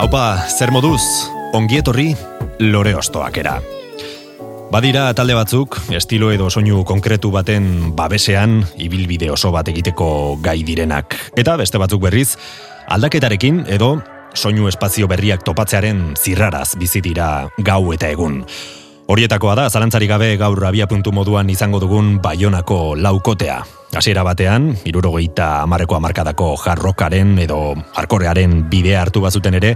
Haupa, zer moduz, ongietorri lore ostoakera. Badira talde batzuk, estilo edo soinu konkretu baten babesean, ibilbide oso bat egiteko gai direnak. Eta beste batzuk berriz, aldaketarekin edo soinu espazio berriak topatzearen zirraraz bizi dira gau eta egun. Horietakoa da, zalantzari gabe gaur abia puntu moduan izango dugun baionako laukotea. Hasiera batean, irurogeita amarreko amarkadako jarrokaren edo jarkorearen bidea hartu bazuten ere,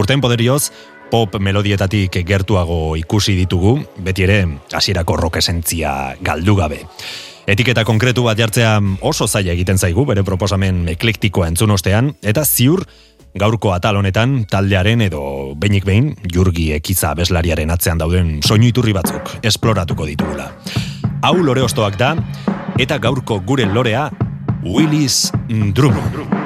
urten poderioz, pop melodietatik gertuago ikusi ditugu, beti ere hasierako rock esentzia galdu gabe. Etiketa konkretu bat jartzea oso zaila egiten zaigu, bere proposamen eklektikoa entzun ostean, eta ziur gaurko atal honetan taldearen edo beinik behin jurgi ekiza beslariaren atzean dauden soinu iturri batzuk esploratuko ditugula. Hau lore ostoak da, eta gaurko gure lorea Willis Drummond.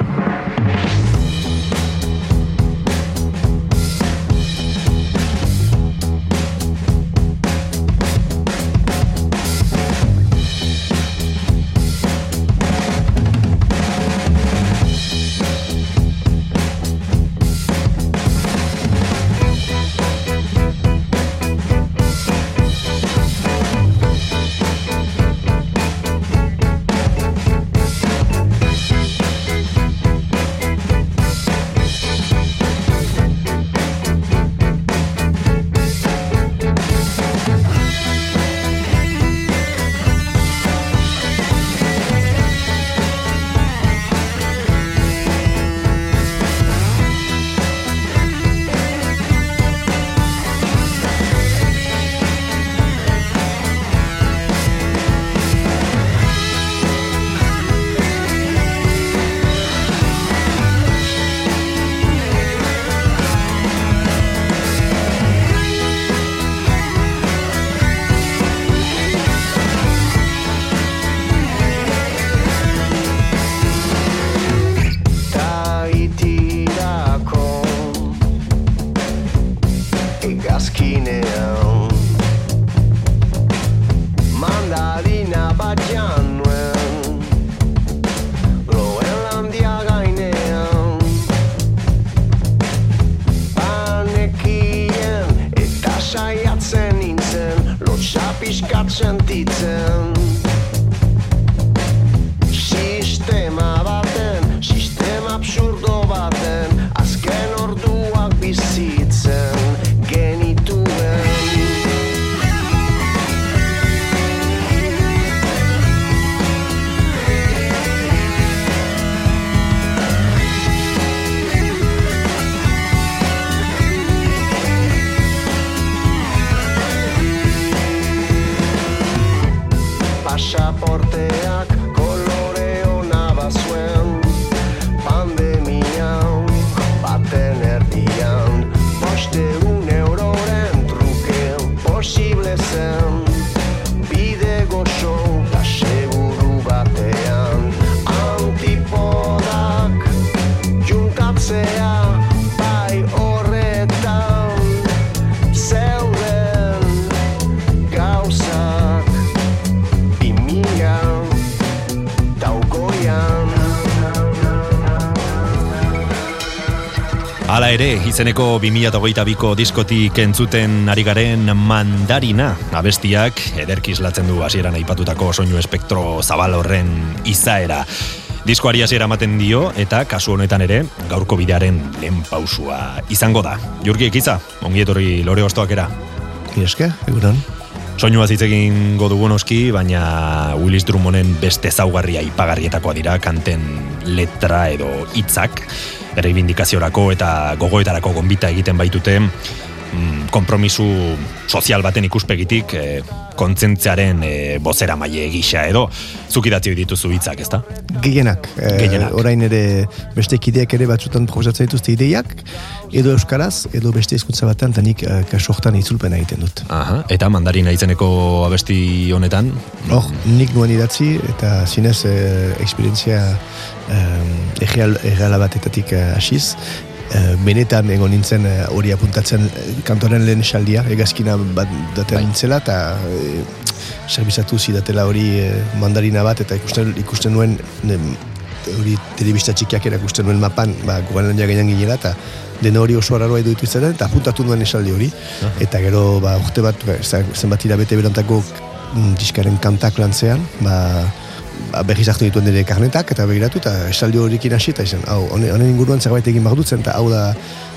Izeneko 2008ko diskotik entzuten ari garen mandarina abestiak ederkiz latzen du hasieran aipatutako soinu espektro zabal horren izaera. Diskoari hasiera ematen dio eta kasu honetan ere gaurko bidearen lehen pausua izango da. Jurgi ekiza, ongietorri lore ostoak era. Ieske, eguran. Soinua zitzegin godugun oski, baina Willis Drummonden beste zaugarria ipagarrietakoa dira kanten letra edo hitzak erreibindikaziorako eta gogoetarako gonbita egiten baitute mm, kompromisu sozial baten ikuspegitik e, kontzentziaren e, bozera maile gisa edo zukidatzi dituzu hitzak, ezta? Gehienak. Gehienak. orain ere beste kideak ere batzutan proposatzen dituzte ideiak, edo euskaraz, edo beste hizkuntza batean, eta nik uh, kasortan itzulpen egiten dut. Aha, eta mandarina izeneko abesti honetan? Hor, nik nuen idatzi, eta zinez uh, eksperientzia uh, egeala batetatik asiz, Eh, benetan egon nintzen eh, hori apuntatzen kantoren lehen esaldia, egazkina bat datean bai. nintzela, eta e, zerbizatu zidatela hori mandarina bat, eta ikusten, ikusten nuen hori telebista txikiak erakusten nuen mapan, ba, gugan lan jagainan ginela, eta dena hori oso araroa edo ditu eta apuntatu nuen esaldi hori, eta gero, ba, urte bat, ba, zenbat irabete berantako mm, diskaren kantak lantzean, ba, ba, berriz hartu dituen dire karnetak eta begiratu eta esaldi horrekin hasi eta izan, hau, honen inguruan zerbait egin behar dutzen eta hau da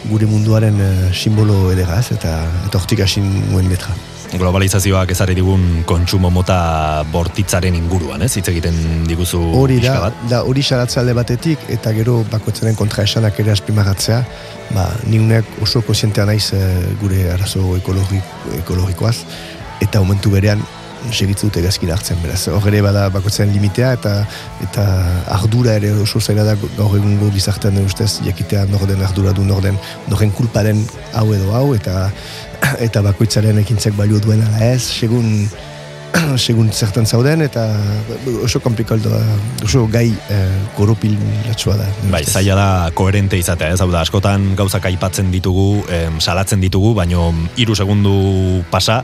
gure munduaren uh, simbolo edera eta eta hortik hasi nuen letra. Globalizazioak ezari digun kontsumo mota bortitzaren inguruan, ez? Hitz egiten diguzu hori da, da hori alde batetik eta gero bakoitzaren kontra esanak ere aspimagatzea, ba, niunek oso kozientea naiz uh, gure arazo ekologi, ekologikoaz eta momentu berean segitzu dute gazkin hartzen, beraz. Hor ere bada bakotzen limitea eta eta ardura ere oso zaila da gaur egungo gizartean ustez jakitea norden ardura du norden noren kulparen hau edo hau eta eta bakoitzaren ekintzek balio duen ala ez, segun segun zertan zauden eta oso komplikaldo da, oso gai eh, koropil da. Bai, zaila da koherente izatea, ez hau da, askotan gauzak aipatzen ditugu, salatzen ditugu, baino hiru segundu pasa,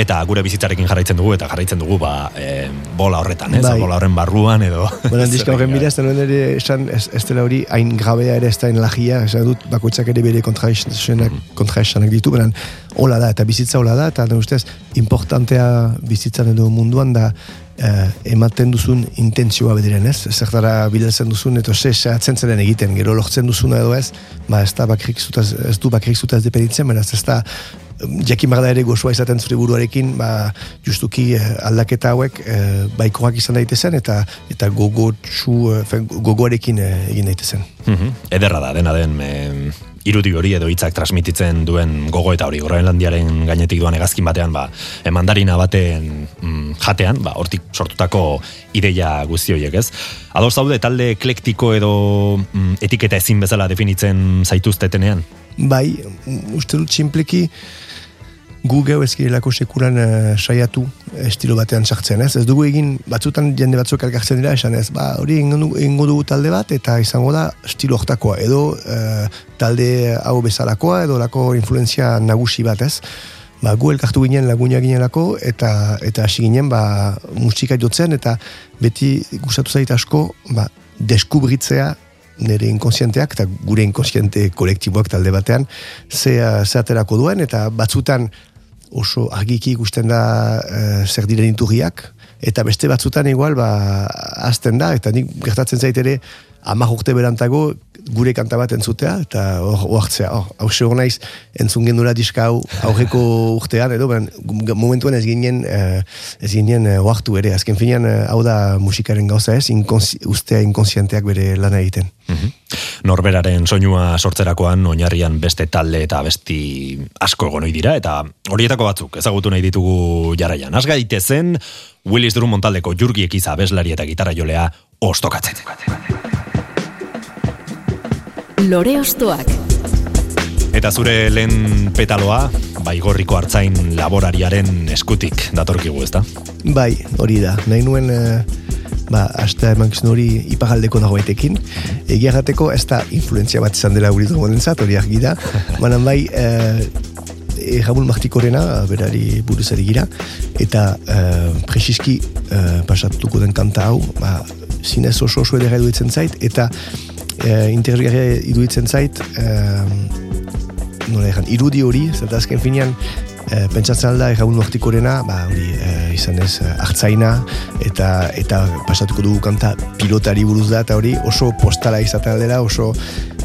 eta gure bizitzarekin jarraitzen dugu eta jarraitzen dugu ba, e, bola horretan, ez? Bai. Bola horren barruan edo. Bueno, diska horren mira, ez ere esan, ez, ez dela hori hain grabea ere ez da lagia, esan dut bakoitzak ere bere kontraesanak mm. ditu, beren hola da, eta bizitza hola da, eta ustez, importantea bizitzan edo munduan da eh, ematen duzun intentzioa bediren, ez? Zertara bilatzen duzun, eta ze, zehatzen zeren egiten, gero lortzen duzuna edo ez, ba, ez da bakrik zutaz, ez du bakrik zutaz depeditzen, beraz, ez da jakin da ere gozoa izaten zure buruarekin, ba, justuki eh, aldaketa hauek eh, baikoak izan daitezen eta eta gogotsu, eh, gogoarekin eh, egin daitezen. Mm Ederra da, dena den, eh, irudi hori edo hitzak transmititzen duen gogo eta hori. Groenlandiaren gainetik duan egazkin batean ba mandarina baten mm, jatean ba hortik sortutako ideia guzti horiek ez? Ados zaude talde eklektiko edo mm, etiketa ezin bezala definitzen zaituztetenean? Bai uste dut simpleki gu geu ezkirelako sekuran uh, saiatu estilo batean sartzen, ez? Ez dugu egin, batzutan jende batzuk elkartzen dira, esan ez, ba, hori ingo dugu talde bat, eta izango da estilo hortakoa, edo uh, talde hau bezalakoa, edo lako influenzia nagusi bat, ez? Ba, gu elkartu ginen lagunia ginelako, eta eta hasi ginen, ba, musika jotzen, eta beti gustatu zait asko, ba, deskubritzea nire inkonsienteak eta gure inkonsiente kolektiboak talde batean ze, ze aterako duen eta batzutan oso argiki ikusten da e, zer diren inturriak, eta beste batzutan igual, ba, azten da, eta nik gertatzen zaitere, ama urte berantago gure kanta bat entzutea, eta hor hartzea, hor, hau hor naiz, entzun gendura diska hau aurreko urtean, edo, ben, momentuan ez ginen, eh, ez ginen eh, oartu ere, azken finean, eh, hau da musikaren gauza ez, inkonsi, ustea inkonsienteak bere lana egiten. Mm Norberaren soinua sortzerakoan, oinarrian beste talde eta besti asko egonoi dira, eta horietako batzuk ezagutu nahi ditugu jarraian. Az zen Willis Drummond taldeko jurgi ekiza abeslari eta gitarra jolea ostokatzen. Lore Ostoak. Eta zure lehen petaloa, bai gorriko hartzain laborariaren eskutik datorkigu, ezta? Bai, hori da. Nahi nuen, uh, ba, hasta eman hori ipagaldeko dago baitekin. Egia jateko, ez da influenzia bat izan dela uritu zat, hori argi da. Banan bai, uh, e, Ramul Martikorena, berari buruzari gira, eta uh, presiski uh, pasatuko den kanta hau, ba, zinez oso oso edera eduitzen zait, eta e, interesgarria iruditzen zait e, nola egan, irudi hori, zeta azken finean e, pentsatzen alda egaun nortikorena ba, hori, e, izan ez, hartzaina eta eta pasatuko dugu kanta pilotari buruz da eta hori oso postala izaten aldera oso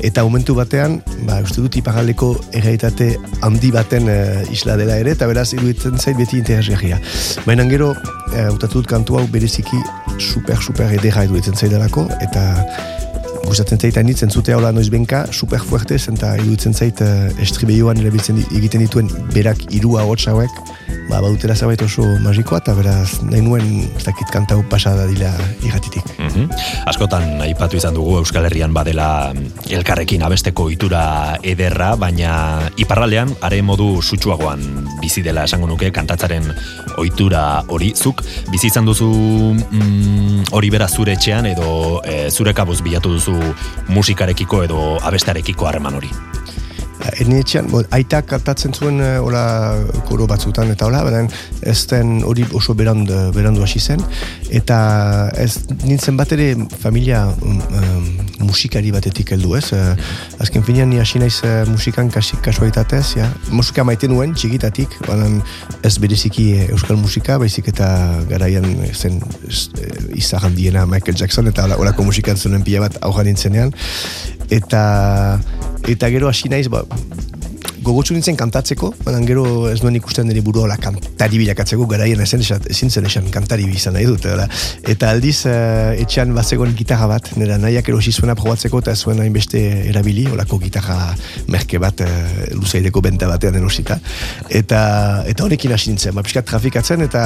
eta momentu batean, ba, uste dut ipagaldeko erreitate handi baten e, isla dela ere, eta beraz iruditzen zait beti interesgarria. Baina gero, e, dut kantu hau bereziki super, super edera iruditzen zaidelako, eta gustatzen zait hainitz entzutea hola noiz benka, super fuertez, eta iruditzen zait uh, estribeioan erabiltzen egiten dituen berak irua hotz hauek, ba, badutela zabait oso magikoa, eta beraz, nahi nuen, ez dakit kantau pasada dila irratitik. Mm Askotan, aipatu izan dugu Euskal Herrian badela elkarrekin abesteko itura ederra, baina iparralean, are modu sutsuagoan bizi dela. Esango nuke, kantatzaren ohitura hori, zuk, bizi izan duzu mm, hori bera zure etxean, edo e, zure kabuz bilatu duzu musikarekiko edo abestarekiko harreman hori? Eni etxean, bo, aitak kantatzen zuen uh, ola koro batzutan eta hola, baina ez den hori oso berandu, berandu hasi zen. Eta ez nintzen bat ere familia um, musikari batetik heldu ez. Uh, azken finean ni hasi naiz uh, musikan kasik kasualitatez, ja. Musika maite nuen txikitatik, baina ez bereziki euskal musika, baizik eta garaian zen izan diena Michael Jackson eta horako musikan zuen pila bat aurra nintzenean. Eta eta gero hasi naiz ba, gogotsu nintzen kantatzeko, baina gero ez duen ikusten nire buru la kantari bilakatzeko garaien ezen ezin zen esan kantari bizan nahi dut. Eta aldiz uh, etxean bazegoen gitarra bat, nire nahiak erosi zuena probatzeko eta zuen hainbeste erabili, olako gitarra merke bat uh, luzaideko benta batean erosita. Eta, eta honekin hasi nintzen, ba, piskat trafikatzen eta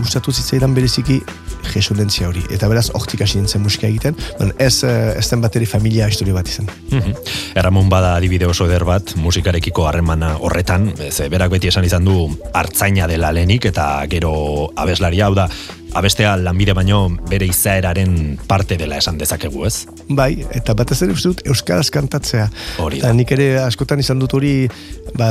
gustatu zitzaidan bereziki resonantzia hori. Eta beraz, hortik hasi nintzen musika egiten, baina ez, uh, ez den bateri familia historia bat izan. Mm Erramon bada adibide oso eder bat, musikarekiko harremana horretan, ze berak beti esan izan du hartzaina dela lenik eta gero abeslaria hau da abestea lanbide baino bere izaeraren parte dela esan dezakegu, ez? Bai, eta batez ere uste dut euskaraz kantatzea. Hori da. nik ere askotan izan dut hori, ba,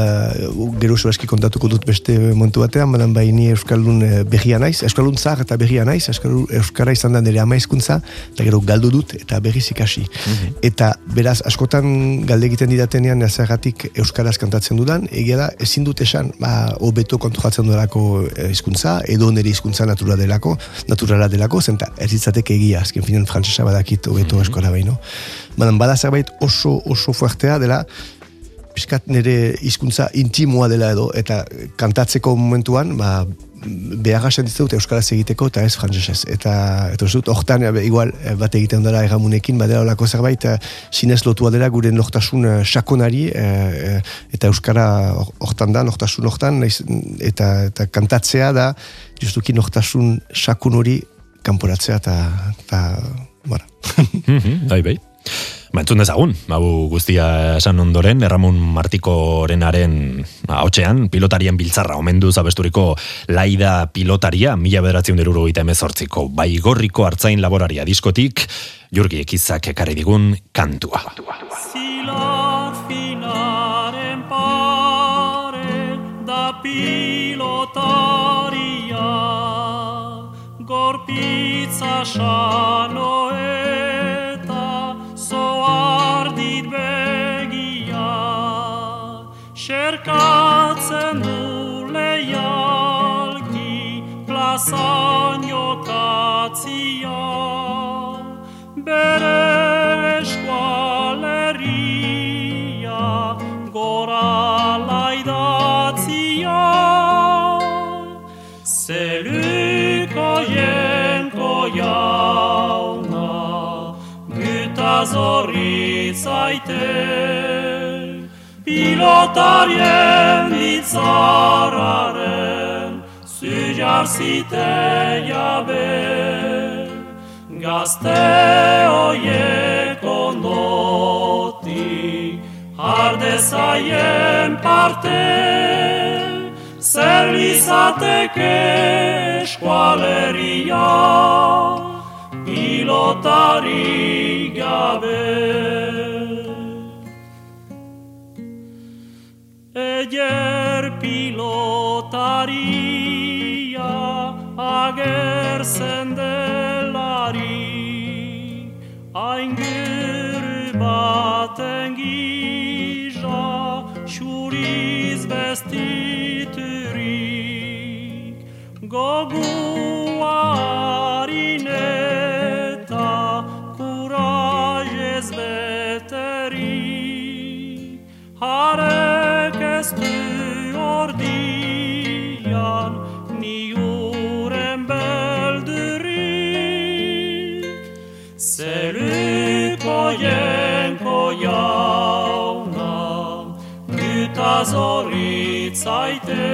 gero eski kontatuko dut beste momentu batean, baina bai ni euskaldun eh, berria naiz, euskaldun zahar eta berria naiz, euskara izan da nire ama izkuntza, eta gero galdu dut eta berriz ikasi. Mhm. Eta beraz, askotan galde egiten didatenean zergatik euskaraz kantatzen dudan, egia da, ezin dut esan, ba, hobeto konturatzen dudalako eh, hizkuntza, edo nire hizkuntza natura delako, naturala delako, zenta erritzatek egia, azken finen frantzesa badakit hobeto mm -hmm. eskola baino. Baina bada zerbait oso, oso fuertea dela, piskat nire hizkuntza intimoa dela edo, eta kantatzeko momentuan, ba, behar asen dut Euskaraz egiteko eta ez frantzesez. Eta, eta dut, hortan, igual, bat egiten dara erramunekin, badela olako zerbait, sinez lotua dela gure nortasun sakonari, eta Euskara hortan da, nortasun hortan, eta, eta kantatzea da, justuki nortasun sakun hori kanporatzea eta, eta, bara. bai, bai. Ba, entzun dezagun, hau guztia esan ondoren, Erramun Martikorenaren haotxean, pilotarien biltzarra omendu zabesturiko laida pilotaria, mila bederatzen deruro gita emezortziko, bai gorriko hartzain laboraria diskotik, jurgi ekizak ekarri digun kantua. Zilar finaren pare da pilotaria, gorpitza Cercatzen du leialki plazan jokatzia Bere pilotarien bitzarraren zujar zite jabe. Gazte oiek ondoti ardezaien parte zer izateke eskualeria pilotari gabe. Eger pilotaria agertzen delari Aingir baten gija xuriz bestiturik Gogua zaite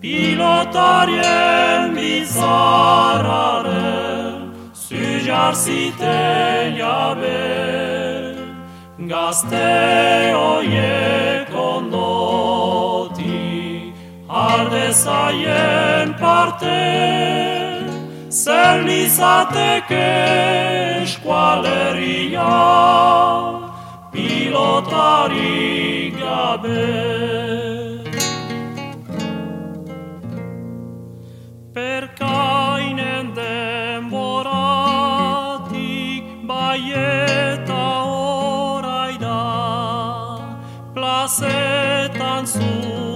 Pilotarien bizarraren Zujar zite jabe Gazte oiek ondoti Arde zaien parte Zer lizateke eskualeria Pilotari gabe. Perkainen denboratik baieta orai da Plazetan zumbat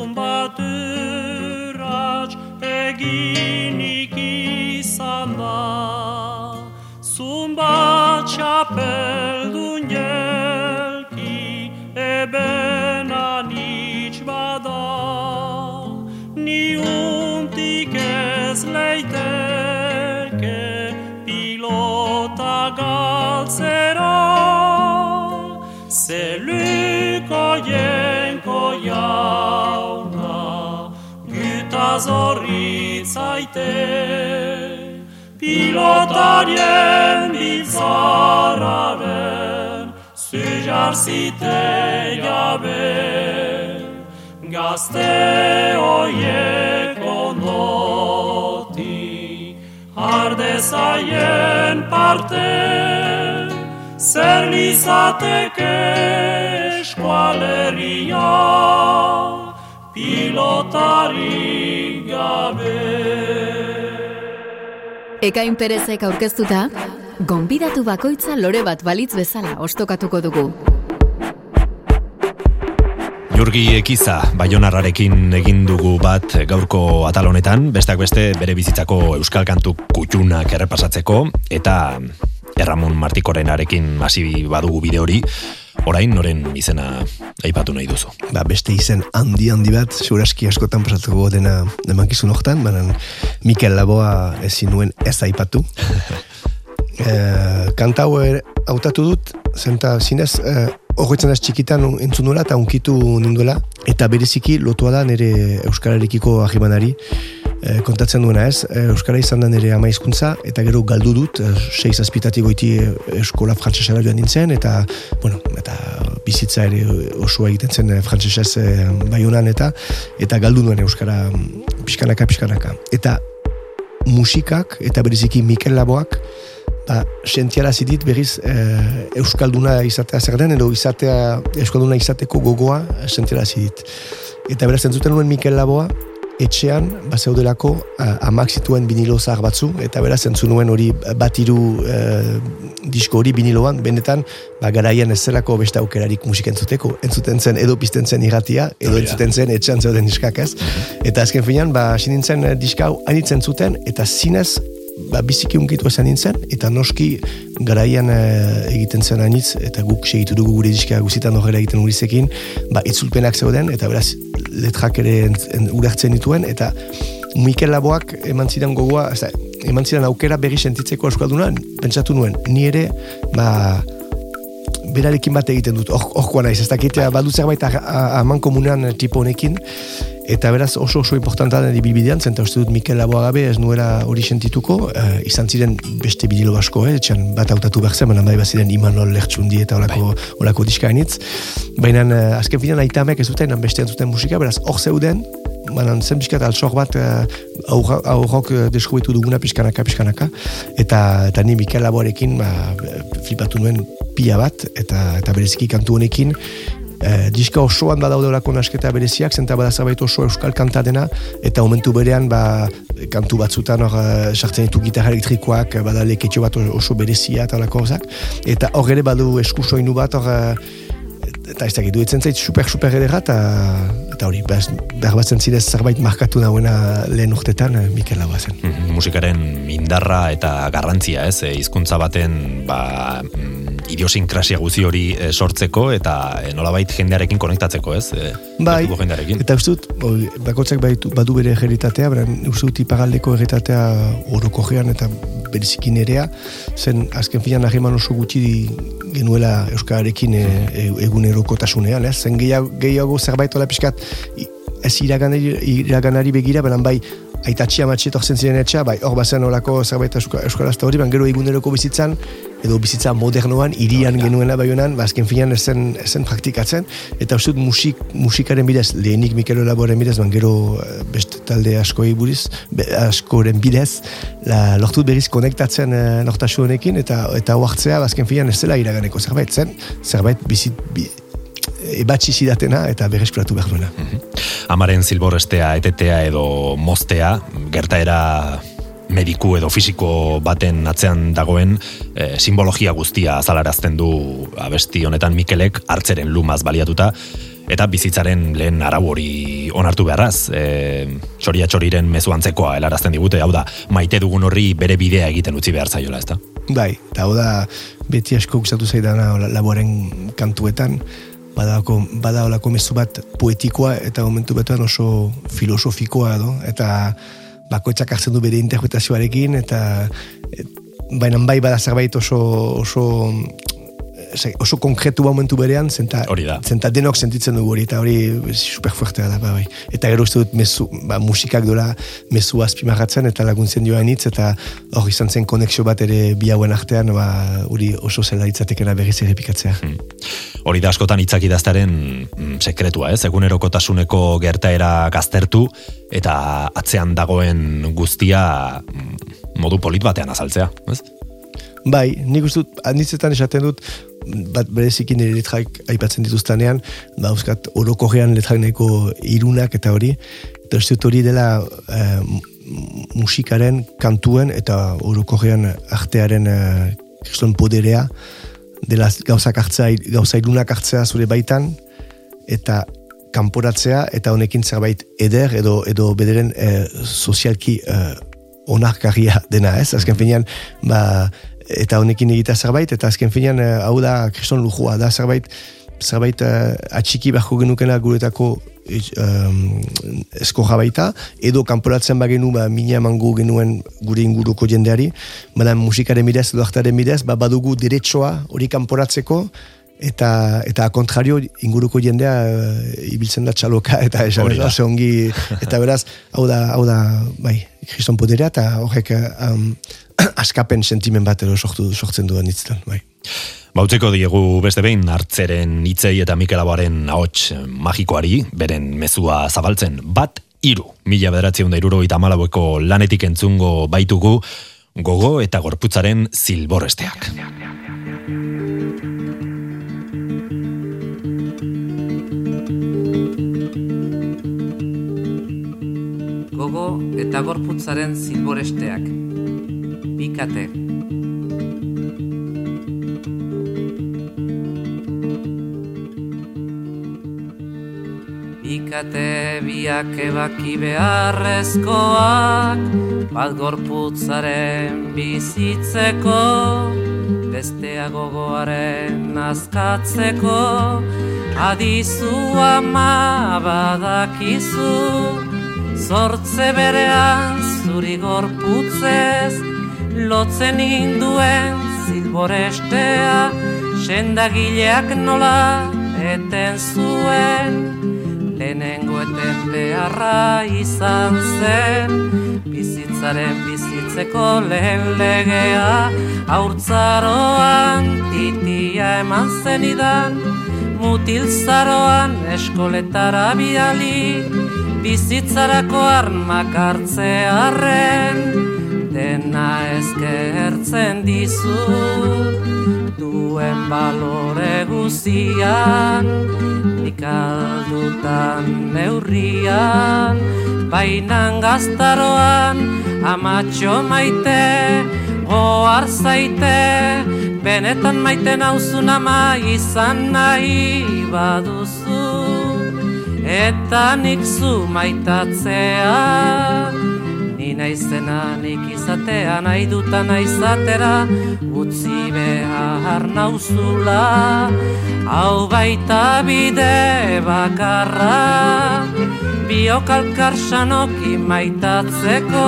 jauna Gutaz horritzaite Pilotarien bizarraren Zujar zite jabe Gazte oiek ondoti Arde zaien parte. Zer lizateke eskualeria Pilotari gabe Ekain Perezek aurkeztuta, gonbidatu bakoitza lore bat balitz bezala ostokatuko dugu. Jurgi Ekiza Baionarrarekin egin dugu bat gaurko atal honetan, besteak beste bere bizitzako euskal kantu kutxunak errepasatzeko eta Erramon Martikorenarekin hasi badugu bide hori, orain noren izena aipatu nahi duzu. Ba, beste izen handi handi bat, seguraski askotan pasatuko dena emankizun hortan, baina Mikel Laboa ezin nuen ez aipatu. e, kanta hau ere hautatu dut, zenta zinez, e, horretzen ez txikitan entzun nuela eta unkitu ninduela, eta bereziki lotua da nire Euskararekiko ahibanari, e, kontatzen duena ez, e, Euskara izan da nire ama hizkuntza eta gero galdu dut, e, seiz azpitatik goiti eskola frantsesera joan nintzen, eta, bueno, eta bizitza ere osoa egiten zen frantsesez e, baiunan eta, eta galdu nuen Euskara mm, pixkanaka, pixkanaka. Eta musikak, eta bereziki Mikel Laboak, ba, sentiara zidit berriz e, Euskalduna izatea zer den, edo izatea, Euskalduna izateko gogoa sentiara zidit. Eta beraz, entzuten nuen Mikel Laboa, etxean, ba zeudelako, a, amak zituen vinilo zahar batzu, eta beraz, entzun nuen hori bat iru e, disko hori viniloan, benetan, ba, garaian ez zelako beste aukerarik musika entzuteko, entzuten zen edo pizten zen irratia, edo da. entzuten zen etxean zeuden diskak ez. Eta azken finean, ba, hasi nintzen eh, diska hau anitzen zuten, eta zinez, ba, biziki unkitu esan nintzen, eta noski garaian eh, egiten zen anitz, eta guk segitu dugu gure diska guzitan horrela egiten gurizekin, ba, itzulpenak zeuden, eta beraz, letrak ere ulertzen dituen, eta Mikel Laboak eman zidan gogoa, ez da, eman zidan aukera berri sentitzeko euskalduna, pentsatu nuen, ni ere, ba, berarekin bat egiten dut, hor hor naiz, ez dakit, badu zerbait a- a- aman komunean tipo honekin, eta beraz oso oso importanta da bibidean, zenta uste dut Mikel Laboa gabe ez nuela hori sentituko, eh, izan ziren beste bidilo asko, eh, etxan bat hautatu behar zen, baina bai baziren Imanol Lertxundi eta olako, olako diskainitz, baina eh, azken finan aitamek ez duten beste entzuten musika, beraz hor zeuden, baina zen pixkat altsok bat uh, aurra- aurrok uh, deskubritu duguna pixkanaka, pixkanaka, eta, eta ni Mikel Laboarekin ba, flipatu nuen pila bat, eta, eta bereziki kantu honekin, Eh, diska osoan badaude olako nasketa bereziak, zenta bada zerbait oso euskal kanta dena, eta momentu berean ba, kantu batzutan hor eh, sartzen ditu gitarra elektrikoak, eh, bada leketxo bat oso berezia eta gauzak. eta hor ere badu eskusoinu bat hor eta ez dakit, duetzen zait super super edera, eta, eta hori, behar, batzen zidez zerbait markatu nauena lehen urtetan, Mikel Laboa zen. Mhm, musikaren indarra eta garrantzia, ez? E, hizkuntza baten ba, mm, idiosinkrasia guzi hori eh, sortzeko eta e, nolabait jendearekin konektatzeko, ez? E, Bai, jendearekin. eta uste dut, oi, bakotzak baitu, badu bere egeritatea, beren uste dut ipagaldeko egeritatea oroko eta beriziki nerea, zen azken filan nahiman oso gutxi genuela Euskararekin e, e, egunerokotasunean, ez? Zen gehiago, gehiago zerbait ola pixkat, ez iraganari, iraganari begira, beran bai, aitatxi amatxi etortzen ziren etxea, bai, hor bazen olako zerbait euska- euskarazta hori, ban gero eguneroko bizitzan, edo bizitza modernoan, irian genuela bai honan, ba, azken finean ezen, ezen praktikatzen, eta uste dut musik, musikaren bidez, lehenik Mikel Olaboren bidez, ban gero eh, beste talde askoi buriz, be, askoren bidez, la, lortu dut berriz konektatzen e, nortasu honekin, eta eta huartzea, ba, azken finean ez zela iraganeko zerbait, zen, zerbait bizit, bi, ebatxi zidatena eta berreskuratu behar duena. Amaren zilborestea, etetea edo moztea, gertaera mediku edo fisiko baten atzean dagoen eh, simbologia guztia azalarazten du abesti honetan Mikelek hartzeren lumaz baliatuta eta bizitzaren lehen arau hori onartu beharraz. E, txoria txoriren mezu antzekoa helarazten digute, hau da, maite dugun horri bere bidea egiten utzi behar zaiola, ezta? Bai, eta hau da beti asko gustatu zaidana laboren kantuetan, badako, bada olako mezu bat poetikoa eta momentu betan oso filosofikoa edo, eta bakoitzak hartzen du bere interpretazioarekin, eta et, baina bai bada zerbait oso, oso oso konkretu momentu berean, zenta, Hori da. zenta denok sentitzen dugu hori, eta hori super fuertea da, ba, bai. Eta gero uste dut mezu, ba, musikak dola mezu azpimarratzen, eta laguntzen joan hitz, eta hor izan zen konexio bat ere bi hauen artean, ba, hori oso zela hitzatekena berriz errepikatzea. Hori da askotan hitzak idaztaren mm, sekretua, ez? Egunerokotasuneko gertaera gaztertu eta atzean dagoen guztia mm, modu polit batean azaltzea, ez? Bai, nik uste dut, anitzetan esaten dut, bat berezikin ere letrak aipatzen dituztanean, ba, euskat, orokorrean letrak nahiko irunak eta hori, eta uste dut hori dela m- musikaren, kantuen eta orokorrean artearen kriston poderea, dela gauzak hartzea, gauza irunak hartzea zure baitan, eta kanporatzea, eta honekin zerbait eder, edo, edo bederen eh, sozialki eh, onarkarria dena, ez? Azken finean, ba, eta honekin egitea zerbait, eta azken finean, eh, hau da, kriston lujua, da zerbait, zerbait uh, atxiki beharko genukena guretako um, eskorra baita, edo kanporatzen bagenu, ba, mina emango genuen gure inguruko jendeari, baina musikaren bidez, edo artaren bidez, ba, badugu derechoa hori kanporatzeko, eta eta kontrario inguruko jendea eh, ibiltzen da txaloka eta esan da. ongi eta beraz hau da hau da bai kriston poderea eta horrek eh, um, askapen sentimen bat edo sortu sortzen duen hitztan bai Bautzeko diegu beste behin hartzeren hitzei eta Mikel Aboaren ahots magikoari, beren mezua zabaltzen, bat iru, mila bederatzion da irurogeita hamalaueko lanetik entzungo baitugu, gogo eta gorputzaren zilboresteak. gogo eta gorputzaren zilboresteak. Bikate. Bikate biak ebaki beharrezkoak, bat gorputzaren bizitzeko, bestea gogoaren azkatzeko, adizu ama badakizu, Zortze berean zuri gorputzez Lotzen induen zilborestea Sendagileak nola eten zuen. Lehenengo eten beharra izan zen Bizitzaren bizitzeko lehen legea. Haurtzaroan titia eman zenidan Mutilzaroan eskoletara biali. Bizitzarako armak hartzearren dena ezkertzen dizu duen balore guzian nik aldutan neurrian. Bainan gaztaroan amatxo maite ohar zaite. Benetan maite nauzun ama izan nahi baduzu. Eta nik zu maitatzea naizena nik izatea nahi dutan aizatera Utzi behar nauzula Hau baita bide bakarra. Biokalkar maitatzeko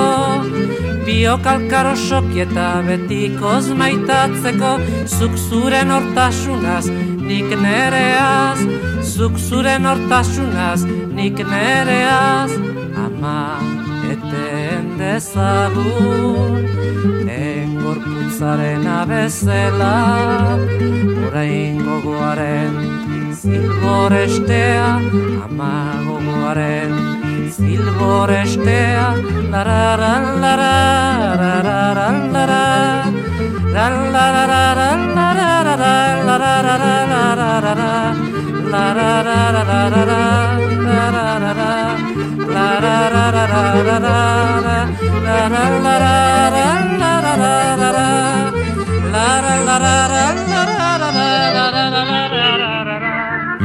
Biokalkar osoki eta betikoz maitatzeko Zuk zuren hortasunaz nik nereaz Zuk zuren hortasunaz nik nereaz Ama eten dezagun Den gorputzaren abezela Orain gogoaren zilborestea Ama gogoaren zilborestea Lararan, lararan, lararan, lararan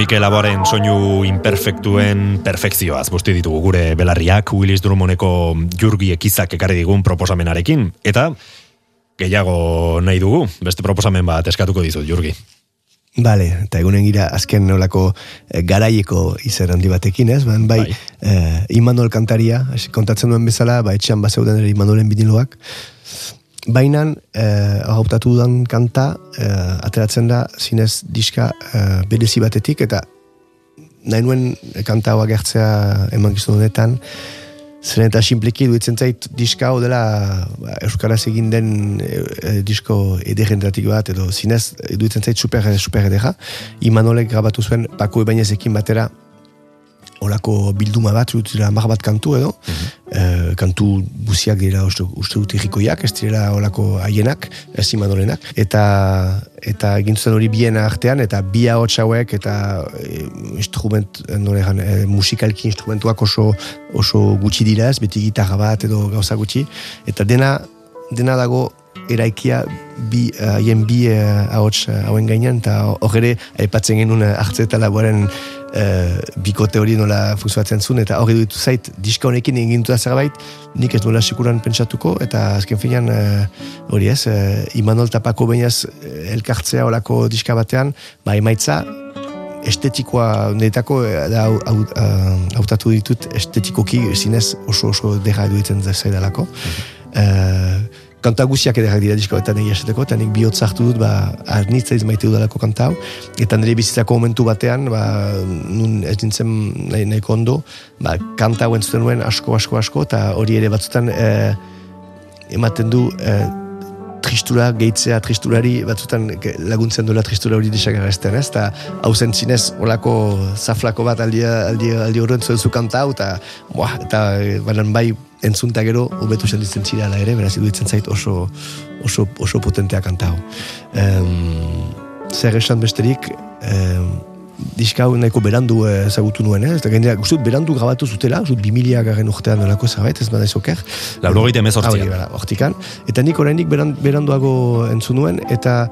Mikel Aboaren soinu imperfektuen perfekzioaz busti ditugu gure belarriak Willis Drummondeko jurgi ekizak ekarri digun proposamenarekin. Eta gehiago nahi dugu, beste proposamen bat eskatuko dizut, Jurgi. Bale, eta egunen gira azken nolako e, garaieko izer handi batekin, ez? bai, bai. Eh, Imanol kantaria, kontatzen duen bezala, ba, etxean bazeuden ere Imanolen biniloak. Baina, eh, hautatu dudan kanta, eh, ateratzen da, zinez diska eh, bedezi batetik, eta nahi nuen kanta hau agertzea eman honetan, Zeren eta simpliki duitzen zait diska hau dela ba, Euskaraz egin den e, e, disko ederen bat edo zinez duitzen zait super, super edera Imanolek grabatu zuen Pako Ebainezekin batera olako bilduma bat, dira mar bat kantu edo, mm kantu buziak dira uste, uste dut irrikoiak, ez dira olako haienak, ez imanolenak, eta eta egin zuen hori bien artean, eta bi hau hauek, eta e, instrument, noregan, e, musikalki instrumentuak oso, oso gutxi dira ez, beti gitarra bat edo gauza gutxi, eta dena, dena dago eraikia bi haien bi ahots hauen gainean eta hor aipatzen genuen hartze eta laboren uh, bikote hori nola funtzionatzen zuen, eta hori dutu zait, diska honekin egin zerbait, nik ez nola sekuran pentsatuko, eta azken finean uh, hori ez, uh, Imanol tapako bainaz elkartzea horako diska batean, ba emaitza, estetikoa netako da hautatu ditut estetikoki zinez oso oso dera eduitzen zaidalako. Mm kanta guziak edera dira disko eta nahi esateko, eta nik bihot zartu dut, ba, arnitza izmaite dudalako kanta hau, eta nire bizitzako momentu batean, ba, nun ez dintzen nahi, nahiko ondo, ba, kanta hau entzuten nuen asko, asko, asko, eta hori ere batzutan e, ematen du e, tristura, gehitzea tristurari, batzutan laguntzen duela tristura hori disagarrezten, ez? Eta hau zentzinez, olako zaflako bat aldi, aldi, aldi horren zu kanta eta, eta banan bai entzunta gero hobetu senditzen zirala ere, beraz iduditzen zait oso, oso, oso potentea kantau. Um, zer esan besterik, um, diska hau nahiko berandu ezagutu nuen, eh? eta gainera, guztut berandu grabatu zutela, guztut bimilia garen urtean nolako zerbait, ez bada izoker. Lauro gaita emez hortikan. Eta nik oraindik beranduago entzun nuen, eta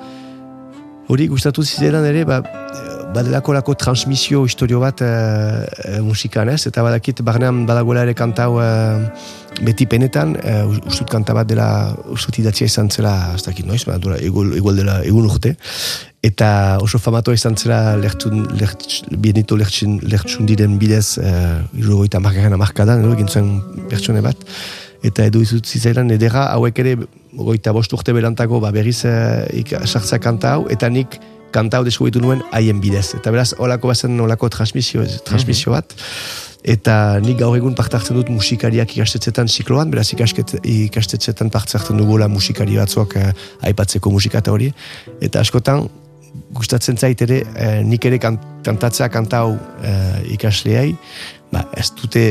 hori gustatu zizeran ere, ba, badelako lako transmisio historio bat e, musikan ez, eta badakit barnean badagoela ere kantau beti penetan, uh, ustut kanta bat dela, ustut idatzia izan zela, ez dakit noiz, dura, igual, dela egun urte, eta oso famatoa izan zela lertun, lert, bienito lertsun, lertsun diren bidez, uh, irrogoita markaren amarkadan, edo, gintzen pertsone bat, eta edo izut zizailan edera, hauek ere, goita bost urte berantako, ba, berriz uh, sartzea kanta hau, eta nik kanta hau deskubitu nuen haien bidez. Eta beraz, olako bazen olako transmisio, transmisio bat. Eta nik gaur egun parte hartzen dut musikariak ikastetzetan zikloan, beraz ikastetzetan parte hartzen dugula musikari batzuak eh, aipatzeko musikata hori, eta askotan gustatzen zait ere eh, nik ere kantatzea kantau eh, ikasleai, ba, ez dute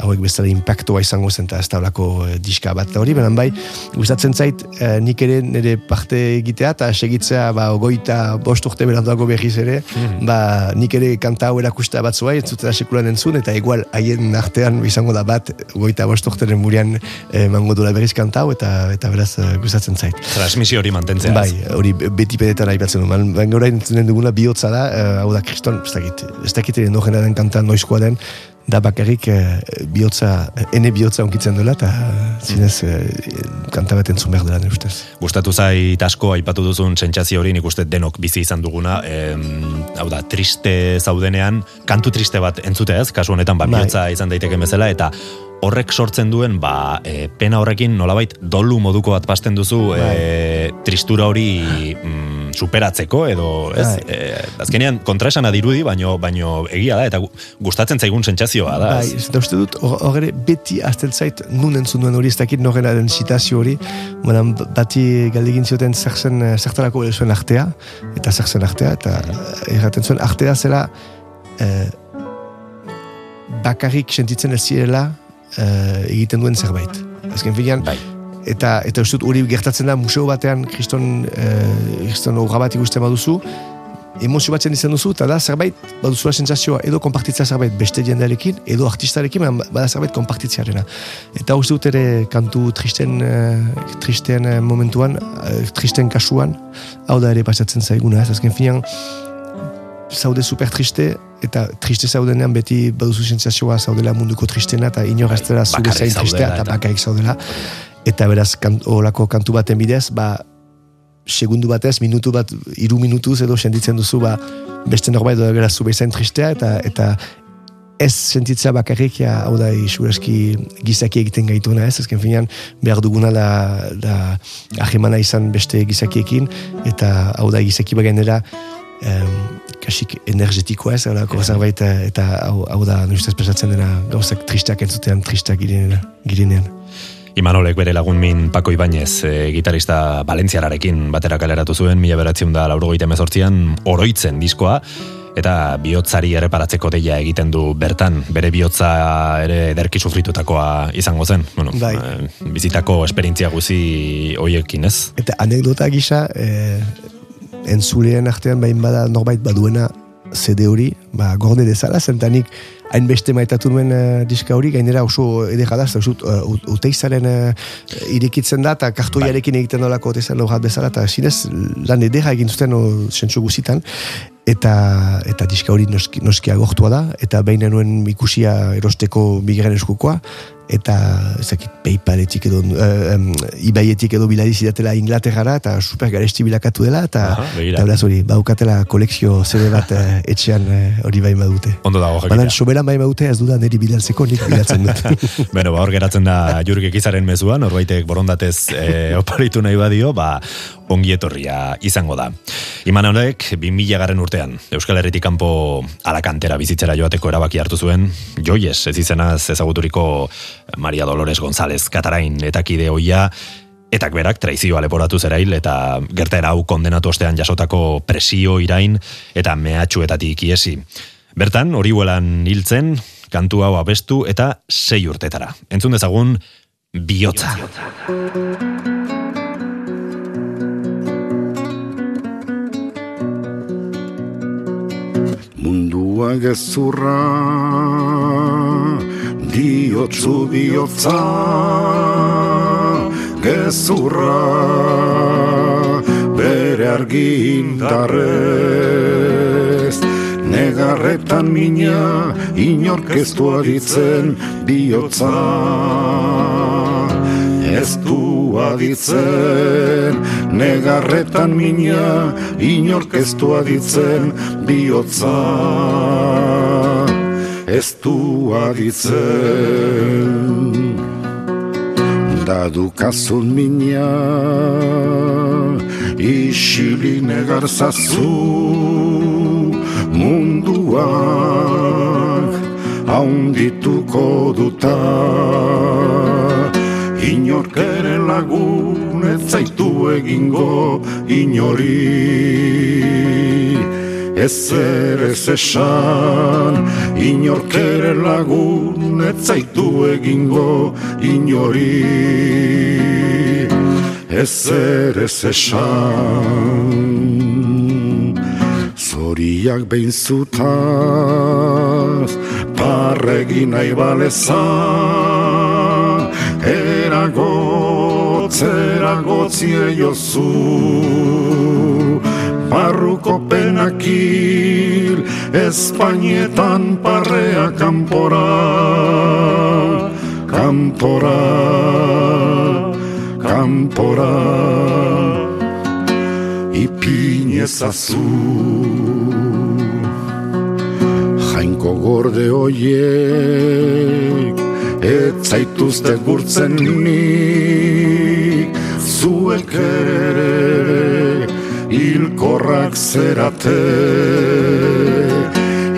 hauek bezala impactoa izango zen eta ez da eh, diska bat hori, benen bai, gustatzen zait eh, nik ere nire parte egitea eta segitzea ba, ogoita bost urte beranduago behiz ere, mm ba, nik ere kanta hau erakusta bat zua, entzutera sekulan entzun, eta igual haien artean izango da bat, ogoita bost urteren murian eh, mango dula berriz kanta hau, eta, eta beraz eh, gustatzen zait. Transmisio hori mantentzea. Bai, hori beti pedetan aipatzen du, man, baina orain duguna bihotza da, eh, hau da kriston, ez dakit, ez dakit ere den kanta noizkoa den, da bakarrik eh, bihotza, ene bihotza onkitzen duela, eta zinez eh, kanta bat entzun behar dela, ustez. Gustatu zait asko aipatu duzun sentsazio hori nik uste denok bizi izan duguna, em, hau da, triste zaudenean, kantu triste bat entzute ez, kasu honetan ba, Bai. bihotza izan daiteke bezala, eta horrek sortzen duen ba, e, pena horrekin nolabait dolu moduko bat pasten duzu e, tristura hori mm, superatzeko edo ez Bai. e, azkenean kontraesana dirudi baino baino egia da eta gu- gustatzen zaigun sentsazioa da Bai, ez? da uste dut, hor beti azten zait nun entzun duen hori ez dakit norena den zitazio hori, Bona, bati galdegin zioten zer zen, eh, zertarako zuen artea, eta zer zen artea, eta eh, erraten zuen artea zela eh, bakarrik sentitzen ez zirela eh, egiten duen zerbait. Azken finean, Bai. Eta eta uste dut hori gertatzen da museo batean kriston eh, kriston obra bat ikusten baduzu emozio batzen izan duzu eta da zerbait baduzula sentsazioa edo konpartitzea zerbait beste jendearekin edo artistarekin bada zerbait konpartitzearena. Eta uste dut ere kantu tristen eh, tristen eh, momentuan eh, tristen kasuan hau da ere pasatzen zaiguna ez? Azken finean zaude super triste eta triste zaudenean beti baduzu sentsazioa zaudela munduko tristena eta inor ez dela zu bakarrik bezain tristea eta eta- bakarrik zaudela eta beraz kan, olako kantu baten bidez ba segundu batez, minutu bat, iru minutuz edo sentitzen duzu ba, beste norbait edo gara zu bezain tristea eta eta ez sentitzea bakarrik ja, hau da isureski gizaki egiten gaituena ez, ezken finean behar duguna da, da ahemana izan beste gizakiekin eta hau da gizaki bagenera em, kasik energetikoa ez, horako zerbait eh, eta hau, hau da nustez pesatzen dena gauzak tristeak entzutean tristeak girenean. girenean. Imanolek bere lagun min Paco Ibañez, e, gitarista Valentziararekin batera kaleratu zuen, mila beratzen da laurogeita emezortzian, oroitzen diskoa, eta bihotzari erreparatzeko deia egiten du bertan, bere bihotza ere ederki sufritutakoa izango zen. Bueno, Bai. e, bizitako esperientzia guzi hoiekin, ez? Eta anekdota gisa, eh, entzuleen artean bain bada norbait baduena CD hori, ba, gorde dezala, zentanik hainbeste maitatu nuen eh, diska hori, gainera oso edera da, zut, uh, uteizaren uh, irekitzen da, eta kartoiarekin egiten dolako uteizan lorrat bezala, eta zinez lan edera egin zuten sentsu guzitan, eta eta diska hori noski, noski agortua da, eta behin nuen ikusia erosteko bigaren eskukoa, eta ezakit paypaletik edo uh, um, ibaietik edo biladi zidatela Inglaterrara eta super garesti bilakatu dela eta Aha, eta beraz hori baukatela kolekzio CD bat eh, etxean eh, hori bain badute. Ondo dago Baina jakitea. Soberan bain badute ez duda niri bilatzeko nik bilatzen dut. Beno, ba, hor geratzen da jurgek izaren mezuan, norbaitek borondatez e, oparitu nahi badio, ba, ongi etorria izango da. Iman horrek, 2000 garen urtean, Euskal Herritik kanpo alakantera bizitzera joateko erabaki hartu zuen, joies, ez izenaz ezaguturiko Maria Dolores González Katarain eta kide hoia, Etak berak traizioa leporatu zerail eta gertaera hau kondenatu ostean jasotako presio irain eta mehatxuetatik iesi. Bertan, hori huelan hiltzen, kantu hau abestu eta sei urtetara. Entzun dezagun, bihotza. Mundua gezurra Diotzu bihotza Gezurra Bere argindarrez Negarretan mina Inorkeztu aditzen bihotza. Ez du aditzen Negarretan mina Inork ez aditzen Biotza Ez du aditzen. Dadukazun mina Isili negarzazu Munduak Haundituko duta Inork ere lagun ez zaitu egingo inori Ezer ez esan. Inork ere lagun ez zaitu egingo inori Ezer ez esan Zoriak behin zutaz Parregin nahi balezan Eragotz, eragotzie jozu. Barruko penakil, Espainietan parrea kanpora, kanpora, kanpora, ipin Jainko gorde hoiek, ez zaituzte gurtzen nik, zuek ere, hilkorrak zerate.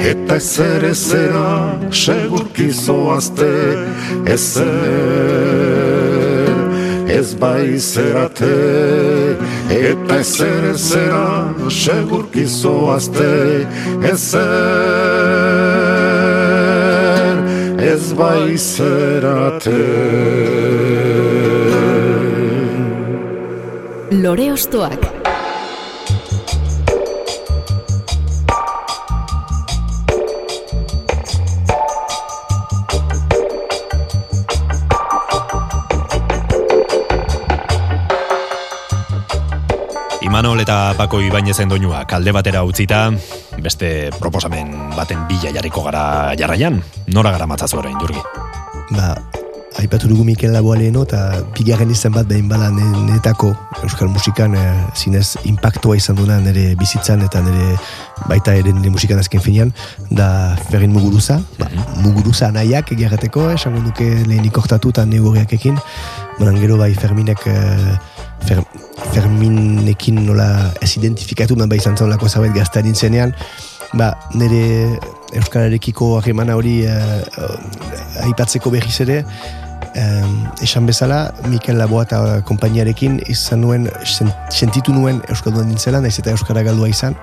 Eta ezer ezera, segurki zoazte, ez bai zerate. Eta ezer ezera, segurki zoazte, ezer, ez bai zerate. Lore Ostoak. Eta Pako Ibainezen doinuak alde batera utzita, beste proposamen baten bila jarriko gara jarraian, nora gara matzazu orain, Jurgi? Ba, aipatu dugu Mikel Laboa leheno, eta bigarren izan bat behin bala ne- netako euskal musikan e, zinez impactua izan duna nire bizitzan eta nire baita ere nire musikan azken finean, da Ferrin Muguruza, ba, Muguruza nahiak egiarreteko, esango duke lehenik oktatu eta negoriak ekin, gero bai Ferminek e, Fer, Ferminekin nola ez identifikatu, baina bai izan zen lako zabait gazta nintzenean, ba, nire Euskalarekiko harremana hori eh, aipatzeko berriz ere, em, esan bezala, Mikel Laboa eta konpainiarekin izan nuen, sen, sentitu nuen Euskaldun nintzela, naiz eta Euskara galdua izan,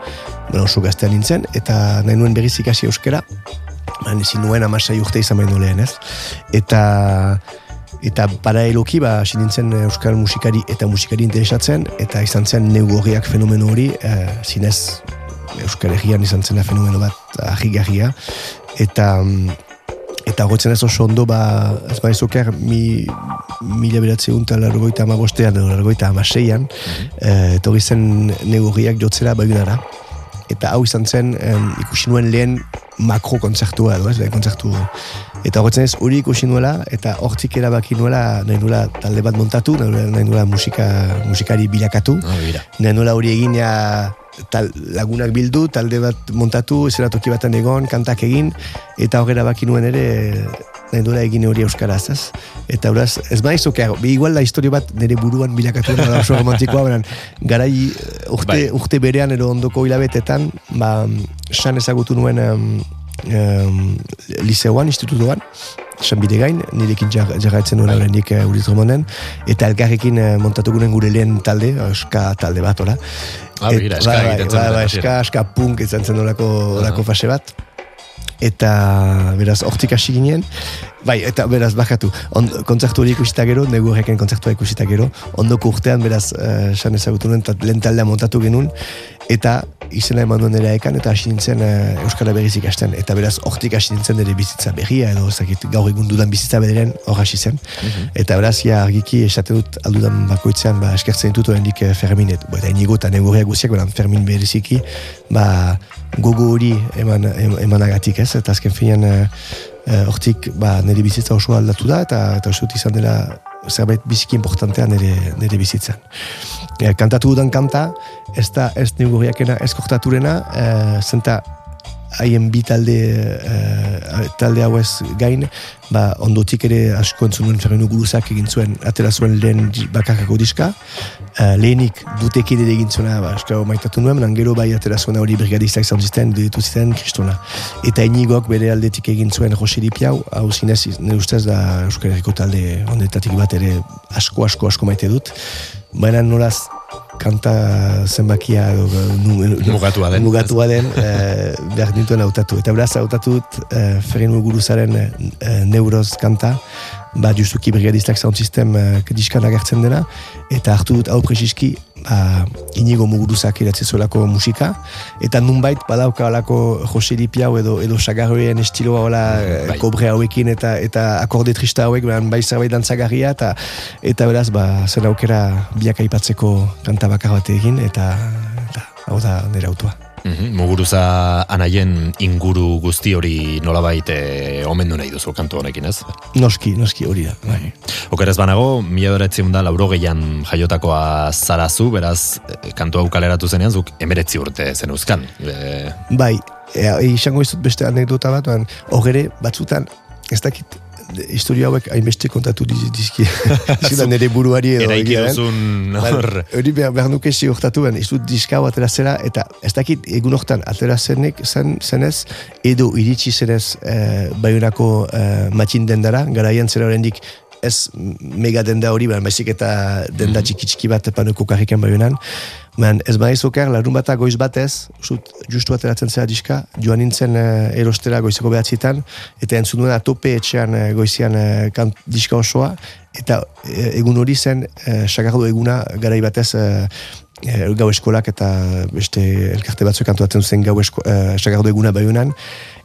bueno, oso gaztea nintzen, eta nahi nuen berriz ikasi Euskara, baina ezin nuen amasai urte izan lehen, ez? Eta eta paraleloki ba hasi nintzen euskal musikari eta musikari interesatzen eta izan zen neugorriak fenomeno hori eh, zinez euskal herrian izan zena fenomeno bat ahigarria. Eta mm, eta gotzen ez oso ondo ba ez bai zoker mi mila beratzeun eta largoita amabostean largoita amaseian eh, etorri zen neugorriak jotzera bagunara eta hau izan zen em, ikusi nuen lehen makro kontzertua edo ez, kontzertu eta horretzen ez hori ikusi nuela eta hortik erabaki nuela nahi nuela talde bat montatu, nahi nuela, musika, musikari bilakatu begira. nahi nuela hori egin ja, tal, lagunak bildu, talde bat montatu, ezera toki baten egon, kantak egin, eta horrela baki nuen ere nahi nuela egin hori euskaraz, ez? Eta horaz, ez bai zokeago, bi igual da historio bat nire buruan bilakatu da oso romantikoa, baina garai eh, urte, Bai. urte berean edo ondoko hilabetetan, ba, san ezagutu nuen um, um, liceoan, institutuan, San Bidegain, nirekin jar, jarraitzen nuen horrendik uh, Uriz Romonen, eta elkarrekin uh, montatugunen gure lehen talde, eska talde bat, hola. Ah, begira, Et- ska bai, bai, egiten zen bai, bai, hasieran. eska, eska punk izan zen olako, olako fase bat. Eta, beraz, hortik hasi ginen, bai, eta beraz, bakatu, on, kontzertu hori ikusita gero, negu horrekin kontzertua ikusita gero, ondoko urtean, beraz, uh, san ezagutu nuen, lehen taldea montatu genuen, eta izena eman duen nire ekan, eta hasi nintzen uh, Euskara berriz ikasten, eta beraz, hortik hasi nintzen nire bizitza berria, edo, zakit, gaur egun dudan bizitza bederen, hor hasi zen. Eta beraz, ja, argiki, esate dut, aldudan bakoitzean, ba, eskertzen ditut oraindik eh, Ferminet, bo, eta inigo eta negurriak guziak, baina Fermin bereziki, ba, gogo hori eman, em, emanagatik ez, eta azken finean, eh, eh, hortik, ba, nire bizitza oso aldatu da, eta, eta uste izan dela zerbait biziki importantea nire, nire bizitzan. E, kantatu dudan kanta, ez da ez negurriakena, ez kortaturena, e, zenta haien bi talde, eh, talde hau ez gain, ba, ondotik ere asko entzun nuen Ferminu Guruzak egin zuen, atera zuen lehen bakarrako diska, eh, lehenik dutekin ere egin zuena, ba, asko maitatu nuen, baina gero bai atera zuena hori brigadistak izan zisten, ditu ziten kristona. Eta inigok bere aldetik egin zuen Jose Lipiau, hau zinez, nire ustez da Euskal Herriko talde ondetatik bat ere asko, asko, asko maite dut, baina nolaz kanta zenbakia edo, Mugatua den. mugatua den eh, behar nituen hautatu. Eta beraz hautatu dut eh, Ferrin Muguruzaren eh, eh, neuroz kanta, ba justuki brigadistak sound system eh, diskan agertzen dena, eta hartu dut hau presiski ba, inigo muguruzak idatzi zuelako musika, eta nunbait badauka alako Jose Lipiau edo, edo sagarroen estiloa hola eh, Bai. kobre hauekin eta eta akorde trista hauek, baina bai zerbait dantzagarria, eta, eta beraz, ba, zen aukera biak aipatzeko kanta bakar bat egin, eta, eta hau da nire autoa. Mhm, Muguruza anaien inguru guzti hori nolabait e, omendu nahi duzu kantu honekin, ez? Noski, noski hori da. Bai. Okeraz banago, mila beratzi da lauro gehian jaiotakoa zarazu, beraz, e, kantu hau kaleratu zenean, zuk emeretzi urte zen euskan. E, Bai, e, izango izut beste anekdota bat, hogere batzutan, ez dakit, historia hauek hainbeste kontatu diz- dizki. Zidan nire buruari edo eraiki duzun Bai, hor, Hori behar, behar nuke ziurtatu ben, izut diska hau atera zera, eta ez dakit egun hortan atera zenek, zen, zenez, edo iritsi zenez e, baiunako e, matxin dendara, garaian zera oraindik ez mega denda hori, baizik eta denda txiki txiki bat panuko karrikan baiunan. Man, ez baiz okar, larun bata goiz batez, usut, justu ateratzen zera diska, joan nintzen e, erostera goizeko behatzitan, eta entzun nuen atope etxean e, goizian e, kant, diska osoa, eta egun hori zen, e, eguna garai batez e, e, gau eskolak eta beste elkarte batzuk kantuatzen zen gau esko, e, sagardo eguna baiunan,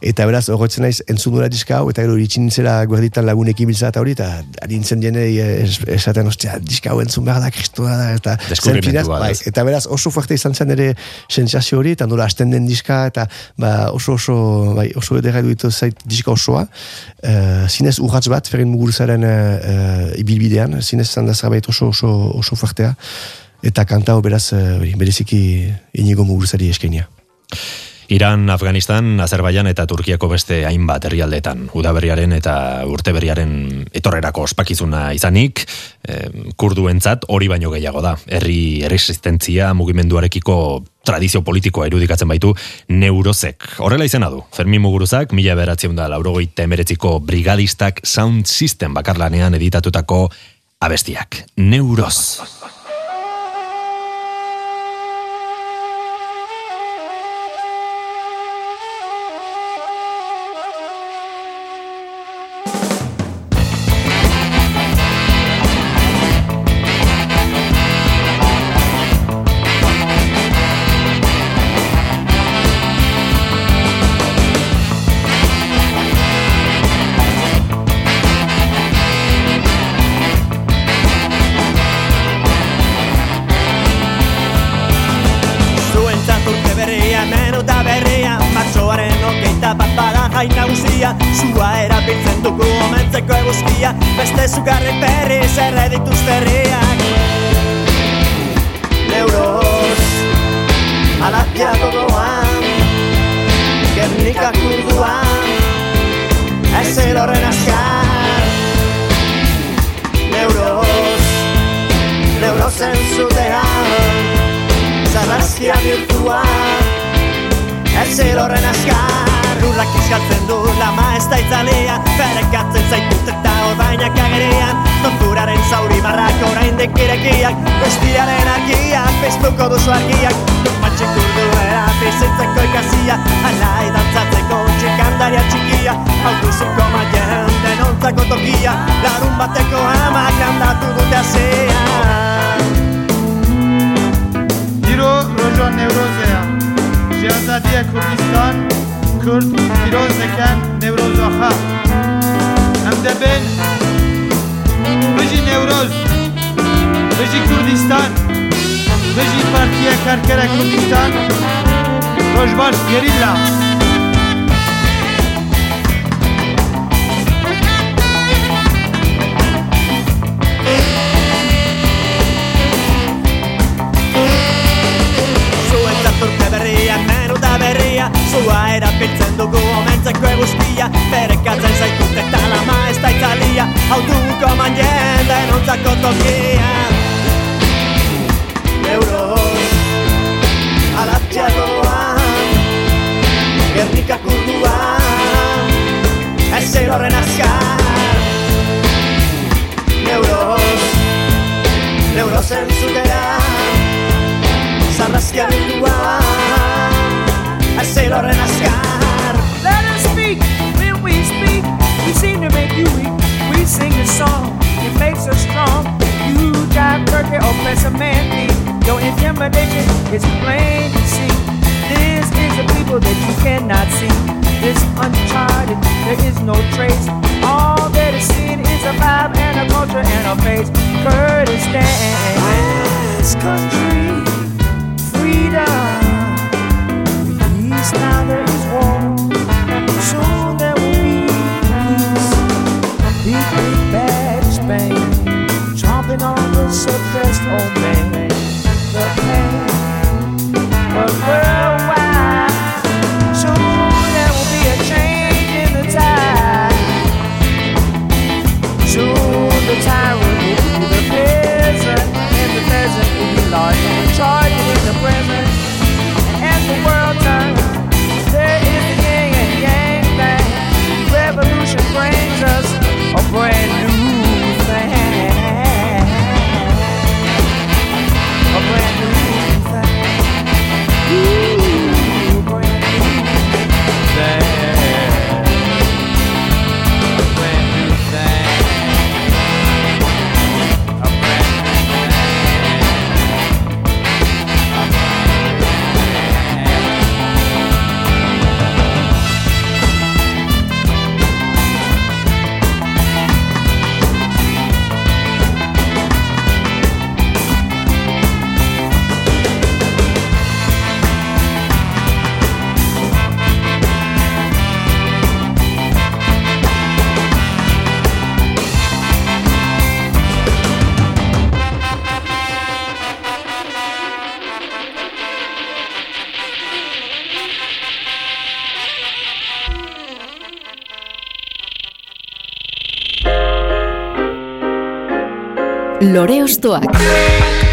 eta beraz, horretzen naiz, entzun nuen diska hau, eta gero iritsi nintzela guerditan lagunekin biltza eta hori, eta ari nintzen jenei e, es- esaten, ostia, diska hau entzun behar da, kristua da, eta zen bai, ez? eta beraz oso fuerte izan zen ere sentsazio hori, eta nola hasten den diska, eta ba, oso oso, bai, oso edera duitu zait diska osoa, uh, zinez urratz bat, ferin muguruzaren uh, ibilbidean, zinez zan da zerbait oso, oso, oso fuertea, eta kantao beraz, hori, bereziki inigo muguruzari eskenia. Iran, Afganistan, Azerbaijan eta Turkiako beste hainbat herrialdetan udaberriaren eta urteberriaren etorrerako ospakizuna izanik, eh, kurduentzat hori baino gehiago da. Herri erresistentzia mugimenduarekiko tradizio politikoa irudikatzen baitu neurozek. Horrela izena du. Fermin Muguruzak, mila beratzen da laurogeita emeretziko brigadistak sound system bakarlanean editatutako abestiak. Neuroz. Türkiye'de Kürdistan'da Rojban Gerilla Neurozen zutean Zarrazkia bildua Ez horren azkar Let us speak when we speak. We seem to make you weak. We sing a song, it makes us strong. You drive turkey or oh, press a man feet. Your intimidation is plain to see. This is the people that you cannot see is uncharted, there is no trace. All that is seen is a vibe and a culture and a face. Kurdistan, this country, freedom. Peace now there is war. Soon there will be peace. Big, big bad Spain, chomping on the suppressed old man. The pain, the world. Lore Ostoak.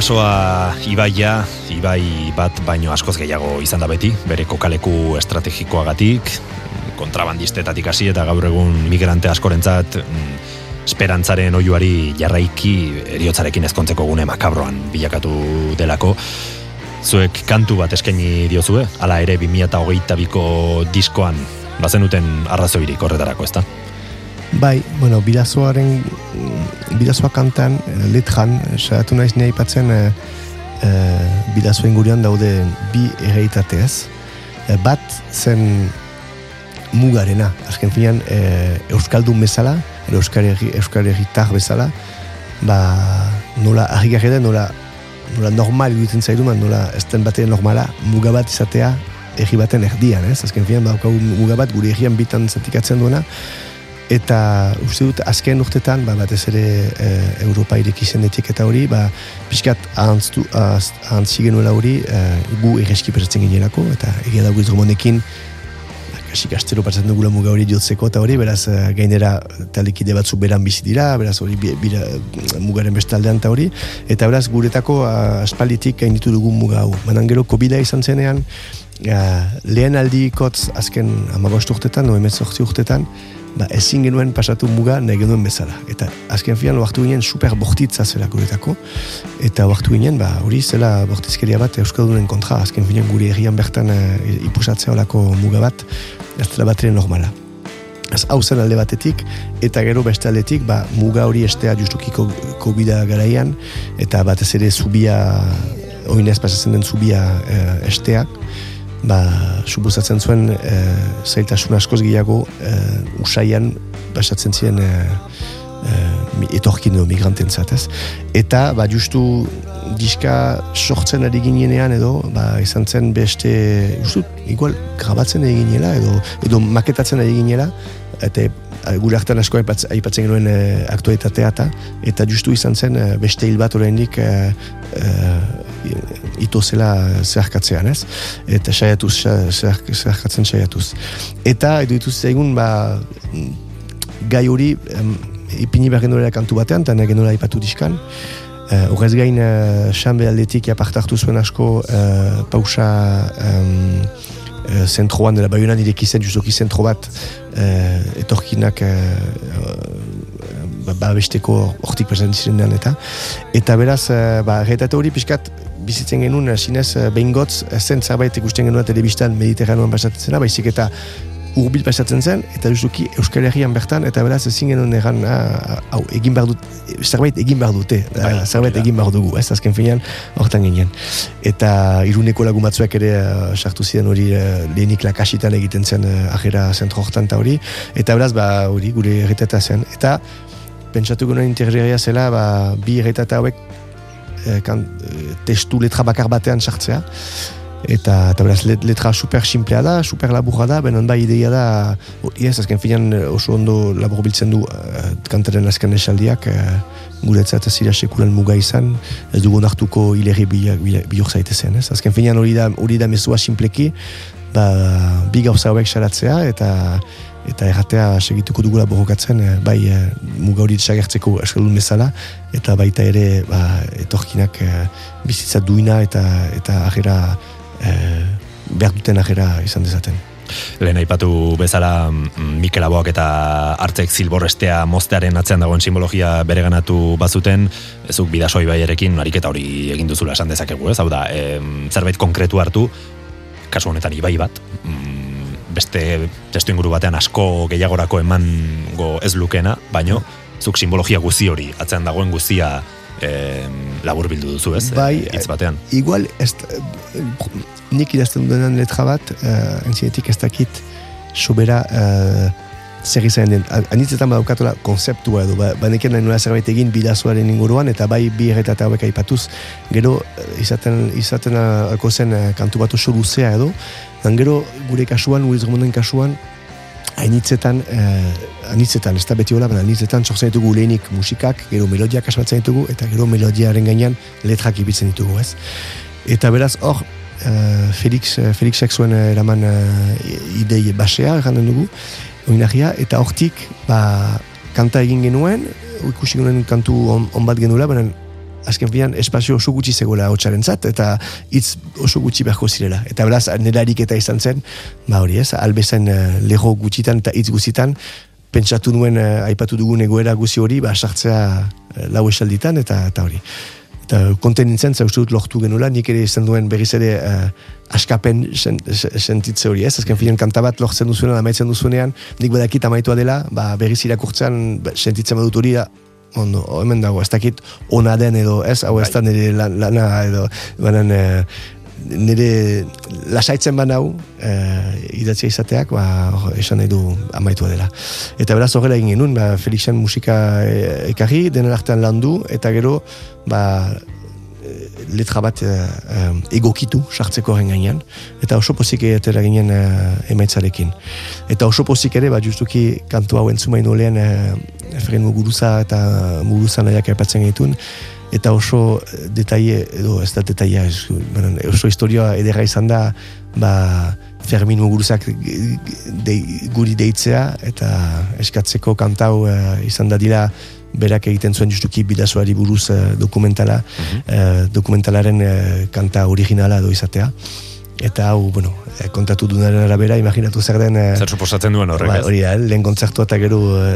Bidasoa ibaia, ibai bat baino askoz gehiago izan da beti, bere kokaleku estrategikoagatik, kontrabandistetatik hasi eta gaur egun migrante askorentzat mm, esperantzaren oiuari jarraiki eriotzarekin ezkontzeko gune makabroan bilakatu delako. Zuek kantu bat eskaini diozue, hala ere 2008ko diskoan bazenuten arrazoirik horretarako, ezta? Bai, bueno, bidazoaren, bidazoa kantan, eh, letran, saiatu naiz nahi patzen e, bidazoen gurean daude bi erreitatez. E, bat zen mugarena, azken finean e, Euskaldun bezala, Herri- Euskal Herritar bezala, ba, nola argigarri den, nola, nola normal iruditzen zaidu, man, nola ez den batean normala, muga bat izatea, erri baten erdian, ez? Azken finan, daukagu muga bat gure errian bitan zatikatzen duena, eta uste dut azken urtetan, ba, batez ere e, Europa ireki zendetik eta hori, ba, pixkat ahantztu, ahantz, ahantzi genuela hori, e, gu erreski pasatzen gineelako, eta egia dago izromonekin, kasik astero pasatzen dugula muga hori jotzeko eta hori, beraz eh, gainera talikide batzuk beran bizi dira, beraz hori bi- bira, mugaren bestaldean eta hori, eta beraz guretako aspalditik gainditu dugu muga hau. Banan gero covid izan zenean, ah, lehen aldikotz azken amagost urtetan, no urtetan, ba, ezin genuen pasatu muga nahi genuen bezala. Eta azken fian, oartu ginen super bortitza zela guretako, eta oartu ginen, ba, hori zela bortizkeria bat Euskaldunen kontra, azken finan gure herrian bertan e, ipusatzea olako muga bat, ez dela bat normala. Ez hau zen alde batetik, eta gero beste aldetik, ba, muga hori estea justuki ko- covid garaian, eta batez ere zubia, oinez pasatzen den zubia e, esteak, ba, suposatzen zuen e, zailtasun askoz gehiago e, usaian pasatzen ziren e, e, etorkin edo migrantentzat, ez? Eta, ba, justu diska sortzen ari ginenean edo, ba, izan zen beste, justut, igual, grabatzen ari ginela edo, edo maketatzen ari ginela, eta gure hartan asko aipatz- aipatzen genuen e, aktualitatea eta, eta justu izan zen beste hil bat oraindik e, e, ito zela zeharkatzean, ez? Eta saiatuz, sa- zehark- zeharkatzen saiatuz. Eta, edo egun, ba, gai hori em, ipini behar genuela kantu batean, eta genuela ipatu diskan. Uh, horrez gain, uh, aldetik apartartu zuen asko uh, pausa um, uh, zentroan dela baionan ireki zen, justoki zentro bat uh, etorkinak uh, ba, babesteko hortik pasatzen zirenean eta eta beraz, uh, ba, realitate hori pixkat bizitzen genuen, uh, sinez, uh, behin gotz, ez zen zerbait ikusten genuen telebistan mediterranoan pasatzen zena, baizik eta urbil pasatzen zen, eta justuki Euskal Herrian bertan, eta beraz ezin genuen egan, ah, hau, egin behar dut, zerbait egin behar dute, Bai, ah, zerbait da. egin behar dugu, ez, azken finean, hortan ginen. Eta iruneko lagun batzuek ere ah, sartu ziren hori ah, lehenik lakasitan egiten zen uh, ajera zentro hortan eta hori, eta beraz, ba, hori, gure erretata zen. Eta, pentsatu genuen interreria zela, ba, bi erretata hauek eh, kan, eh, testu letra bakar batean sartzea, eta, eta beraz let- letra super simplea da, super laburra da, benon bai ideia da, ez, azken finan eh, oso ondo labur biltzen du uh, kantaren azken esaldiak, uh, guretzat ez zira sekulan muga izan, ez dugu nartuko hilerri bihur zaitezen, ez? Azken finan hori da, hori da mezua simpleki, ba, bi gauza hauek salatzea, eta eta erratea segituko dugula borrokatzen, eh, bai eh, muga hori desagertzeko eskaldun bezala, eta baita ere ba, etorkinak eh, bizitza duina eta eta ajera eh, behar duten ajera izan dezaten. Lehen aipatu bezala mm, Mikel Aboak eta hartzek zilborrestea moztearen atzean dagoen simbologia bereganatu bazuten, ezuk bidasoi baiarekin ariketa hori egin duzula esan dezakegu, ez? Hau da, em, zerbait konkretu hartu, kasu honetan ibai bat, mm, beste testu inguru batean asko gehiagorako emango ez lukena, baino, zuk simbologia guzi hori, atzean dagoen guzia em, labur bildu duzu, ez? Bai, hitz batean. Igual, ez, nik idazten duenan letra bat, uh, entzinetik ez dakit sobera uh, zer izan den. Anitzetan badaukatola konzeptua edo, ba, baneken nahi nola zerbait egin bidazoaren inguruan, eta bai bi erretata hauek aipatuz, gero eh, izaten, izaten uh, alko zen kantu bat oso luzea edo, gero gure kasuan, Uriz Romonen kasuan, hainitzetan, eh, anitzetan, ez da beti hola, baina anitzetan sortzen ditugu lehenik musikak, gero melodiak asmatzen ditugu, eta gero melodiaren gainean letrak ibitzen ditugu, ez? Eta beraz, hor, eh, Felix, eh, Felixek zuen eh, eraman eh, idei basea, erranden dugu, oinagia, eta hortik, ba, kanta egin genuen, ikusi genuen kantu on, on bat genuela, baina azken finan espazio oso gutxi zegoela hotsaren zat, eta hitz oso gutxi beharko zirela. Eta beraz, nire ariketa izan zen, ba hori ez, albezen uh, lego gutxitan eta hitz gutxitan, pentsatu nuen eh, aipatu dugun egoera guzi hori, ba, sartzea eh, lau esalditan, eta, eta hori. Eta konten nintzen, uste lortu genuela, nik ere izan duen berriz ere eh, askapen sen- se- sentitze hori ez, azken finan kanta bat lortzen duzuenean, amaitzen duzuenean, nik badakit amaitua dela, ba, berriz irakurtzean ba, sentitzen badut hori, ondo, hemen dago, ez dakit ona den edo ez, hau ez da nire lan- lana edo, banan, eh, nire lasaitzen banau uh, idatzia izateak ba, esan nahi du amaitua dela. Eta beraz horrela egin genuen, ba, Felixen musika eh, ekarri, denen artean landu, eta gero ba, eh, letra bat eh, eh, egokitu sartzeko gainean, eta oso pozik atera ginen eh, emaitzarekin. Eta oso pozik ere, ba, justuki kantu hau entzumain olean eh, Efren Muguruza eta Muguruza nahiak erpatzen genituen, eta oso eh, detaile, edo ez da detailea, ez, oso historia edera izan da, ba, Fermin Muguruzak de, guri deitzea, eta eskatzeko kantau eh, izan da dira berak egiten zuen justuki bidazoari buruz eh, dokumentala, eh, dokumentalaren eh, kanta originala edo izatea. Eta hau, bueno, kontatu dunaren arabera, imaginatu zer den... eh, Zer suposatzen duen horrek, Ba, hori da, lehen kontzertua eta gero e,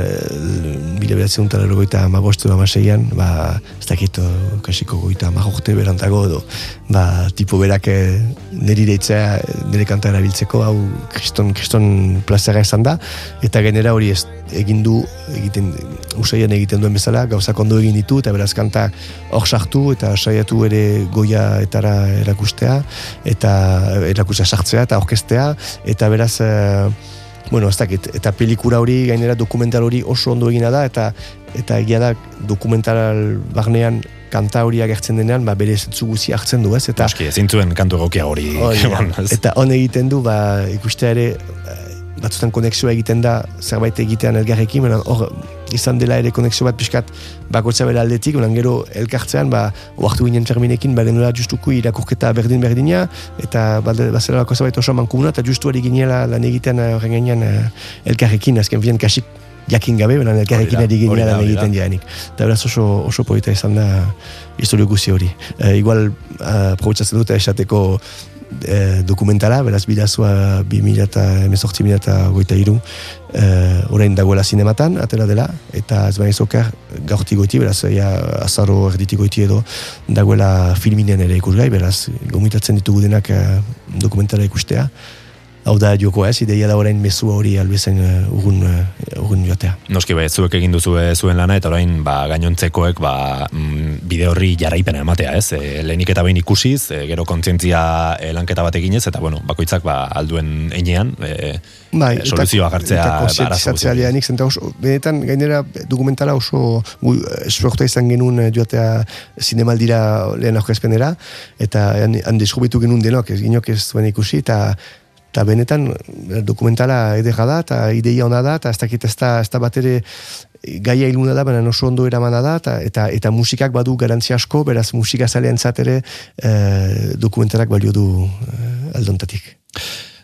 bile beratzen dut goita amagostu amaseian, ba, ez dakit, kasiko goita amagorte berantago, edo, ba, tipo berak eh, niri deitzea, eh, nire kanta erabiltzeko, hau kriston, kriston plazera izan da, eta genera hori ez, egin du, egiten, usaian egiten duen bezala, gauzak ondo egin ditu, eta beraz kanta hor sartu, eta saiatu ere goia etara erakustea, eta erakustea sartzea, eta orkestea, eta beraz, eh, bueno, ez dakit, eta pelikura hori, gainera dokumental hori oso ondo egina da, eta eta egia da dokumental barnean kanta hori agertzen denean, ba, bere zetzu guzi hartzen du, ez? Eta, Eski, ezin zuen kantu egokia hori ez? eta on egiten du, ba, ikustea ere, batzutan konexioa egiten da, zerbait egitean elgarrekin, baina hor, izan dela ere konexio bat pixkat bakotza bere aldetik, baina gero elkartzean, ba, oartu ginen ferminekin, ba, genuela justuku irakurketa berdin-berdina, eta balde, bazela bako zerbait oso mankumuna, eta justu hori ginela lan egiten eh, horren gainean eh, elkarrekin, azken fian kasik jakin gabe, baina elkarrekin ari ginela lan egiten jaenik. Eta beraz oso, oso polita izan da historio guzi hori. E, igual, uh, dute esateko e, dokumentala, beraz bidazua 2000 eta emezortzi mila eta iru, e, orain dagoela zinematan, atera dela, eta ez baina izokar gaurti goiti, beraz, ja, azaro erditi goiti edo, dagoela filminen ere ikusgai, beraz, gomitatzen ditugu denak e, dokumentala ikustea. Hau da joko ez, ideia da orain mezu hori albezen uh, urgun, uh, urgun joatea. Noski bai, zuek egin duzu zuen lana eta orain ba, gainontzekoek ba, mm, bide horri jarraipena ematea, ez? E, lehenik eta behin ikusiz, e, gero kontzientzia e, lanketa bat eginez, eta bueno, bakoitzak ba, alduen einean, e, Bai, e, soluzioa jartzea eta guzti hori. nik, zenta oso, benetan gainera dokumentala oso gu, esorta izan genuen eh, joatea zinemaldira lehen aurkezpenera, eta han, han deskubritu genuen denok, ez ginok ez zuen ikusi, eta eta benetan eh, dokumentala edera da, eta ideia ona da, eta ez dakit ez da, ez da bat ere gaia iluna da, baina oso ondo eramana da, eta, eta, eta musikak badu garantzia asko, beraz musika zalean ere eh, dokumentalak balio du eh, aldontatik.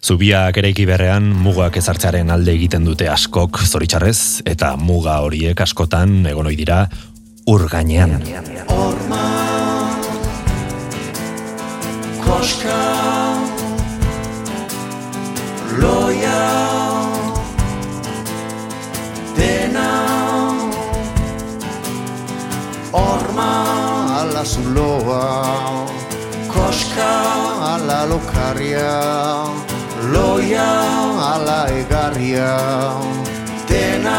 Zubiak eraiki berrean mugak ezartzearen alde egiten dute askok zoritxarrez, eta muga horiek askotan egon ohi dira ur gainean. koska loia. Dena Orma alla zuloa. Koska alla lokarria. Loia alla egarria. Dena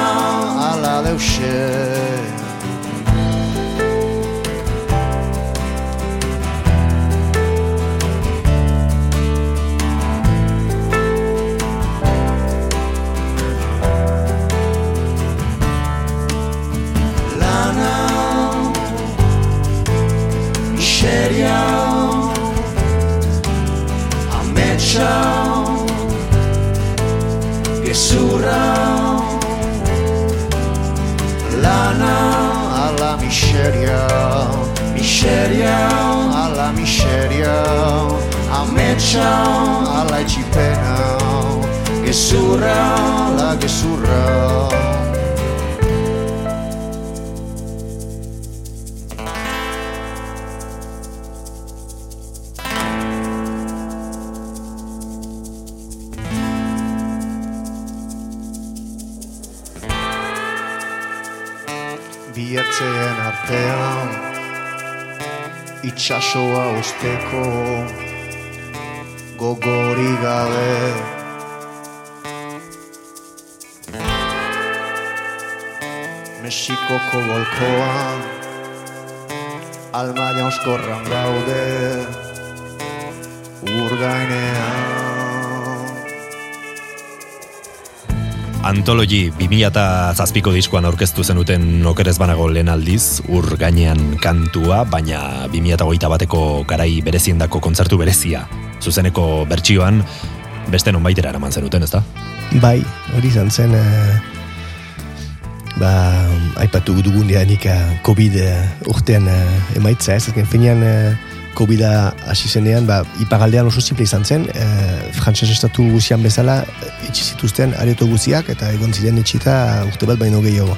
alla deuse miseria. A meccia surra. Lana. Alla miseria. Miseria. Alla miseria. A meccia alla cipena surra, la gesura Biertzeen artean Itxasoa usteko Gogori gabe. Mexikoko bolkoan Alma jauzkorran gaude urgainean Antologi 2008ko diskoan aurkeztu zenuten okerez banago lehen aldiz, ur gainean kantua, baina 2008 bateko garai bereziendako kontzertu berezia. Zuzeneko bertsioan, beste non baitera eraman zenuten, ezta? Bai, hori izan zen, eh, ba, aipatu dugun dianik eh, COVID eh, urtean emaitza, ez, ezken finean COVID-a hasi zenean, ba, ipagaldean oso simple izan zen, eh, frantses estatu guzian bezala, eh, itxi zituzten areto guziak, eta egon ziren itxita urte bat baino gehiago.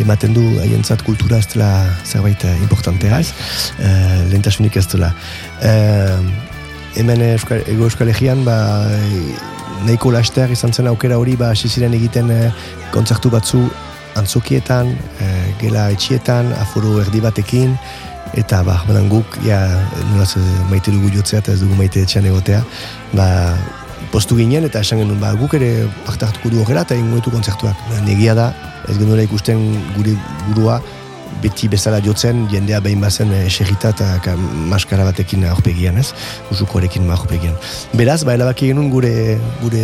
Ematen du haientzat kultura ez dela zerbait eh, importantea ez, eh, lehentasunik ez dela. Eh, hemen Euskal, Ego Euskal Herrian, ba, nahiko laster izan zen aukera hori ba hasi ziren egiten e, kontzertu batzu antzokietan, e, gela etxietan, aforo erdi batekin, eta ba, banan guk, ja, nolaz e, maite dugu jotzea eta ez dugu maite etxean egotea, ba, postu ginen eta esan genuen, ba, guk ere parte hartuko du horrela eta ingo ditu kontzertuak. Ba, negia da, ez genuela ikusten gure burua, beti bezala jotzen, jendea behin bazen eserita eta ka, maskara batekin aurpegian, ez? Usukoarekin aurpegian. Beraz, ba, elabaki genuen gure, gure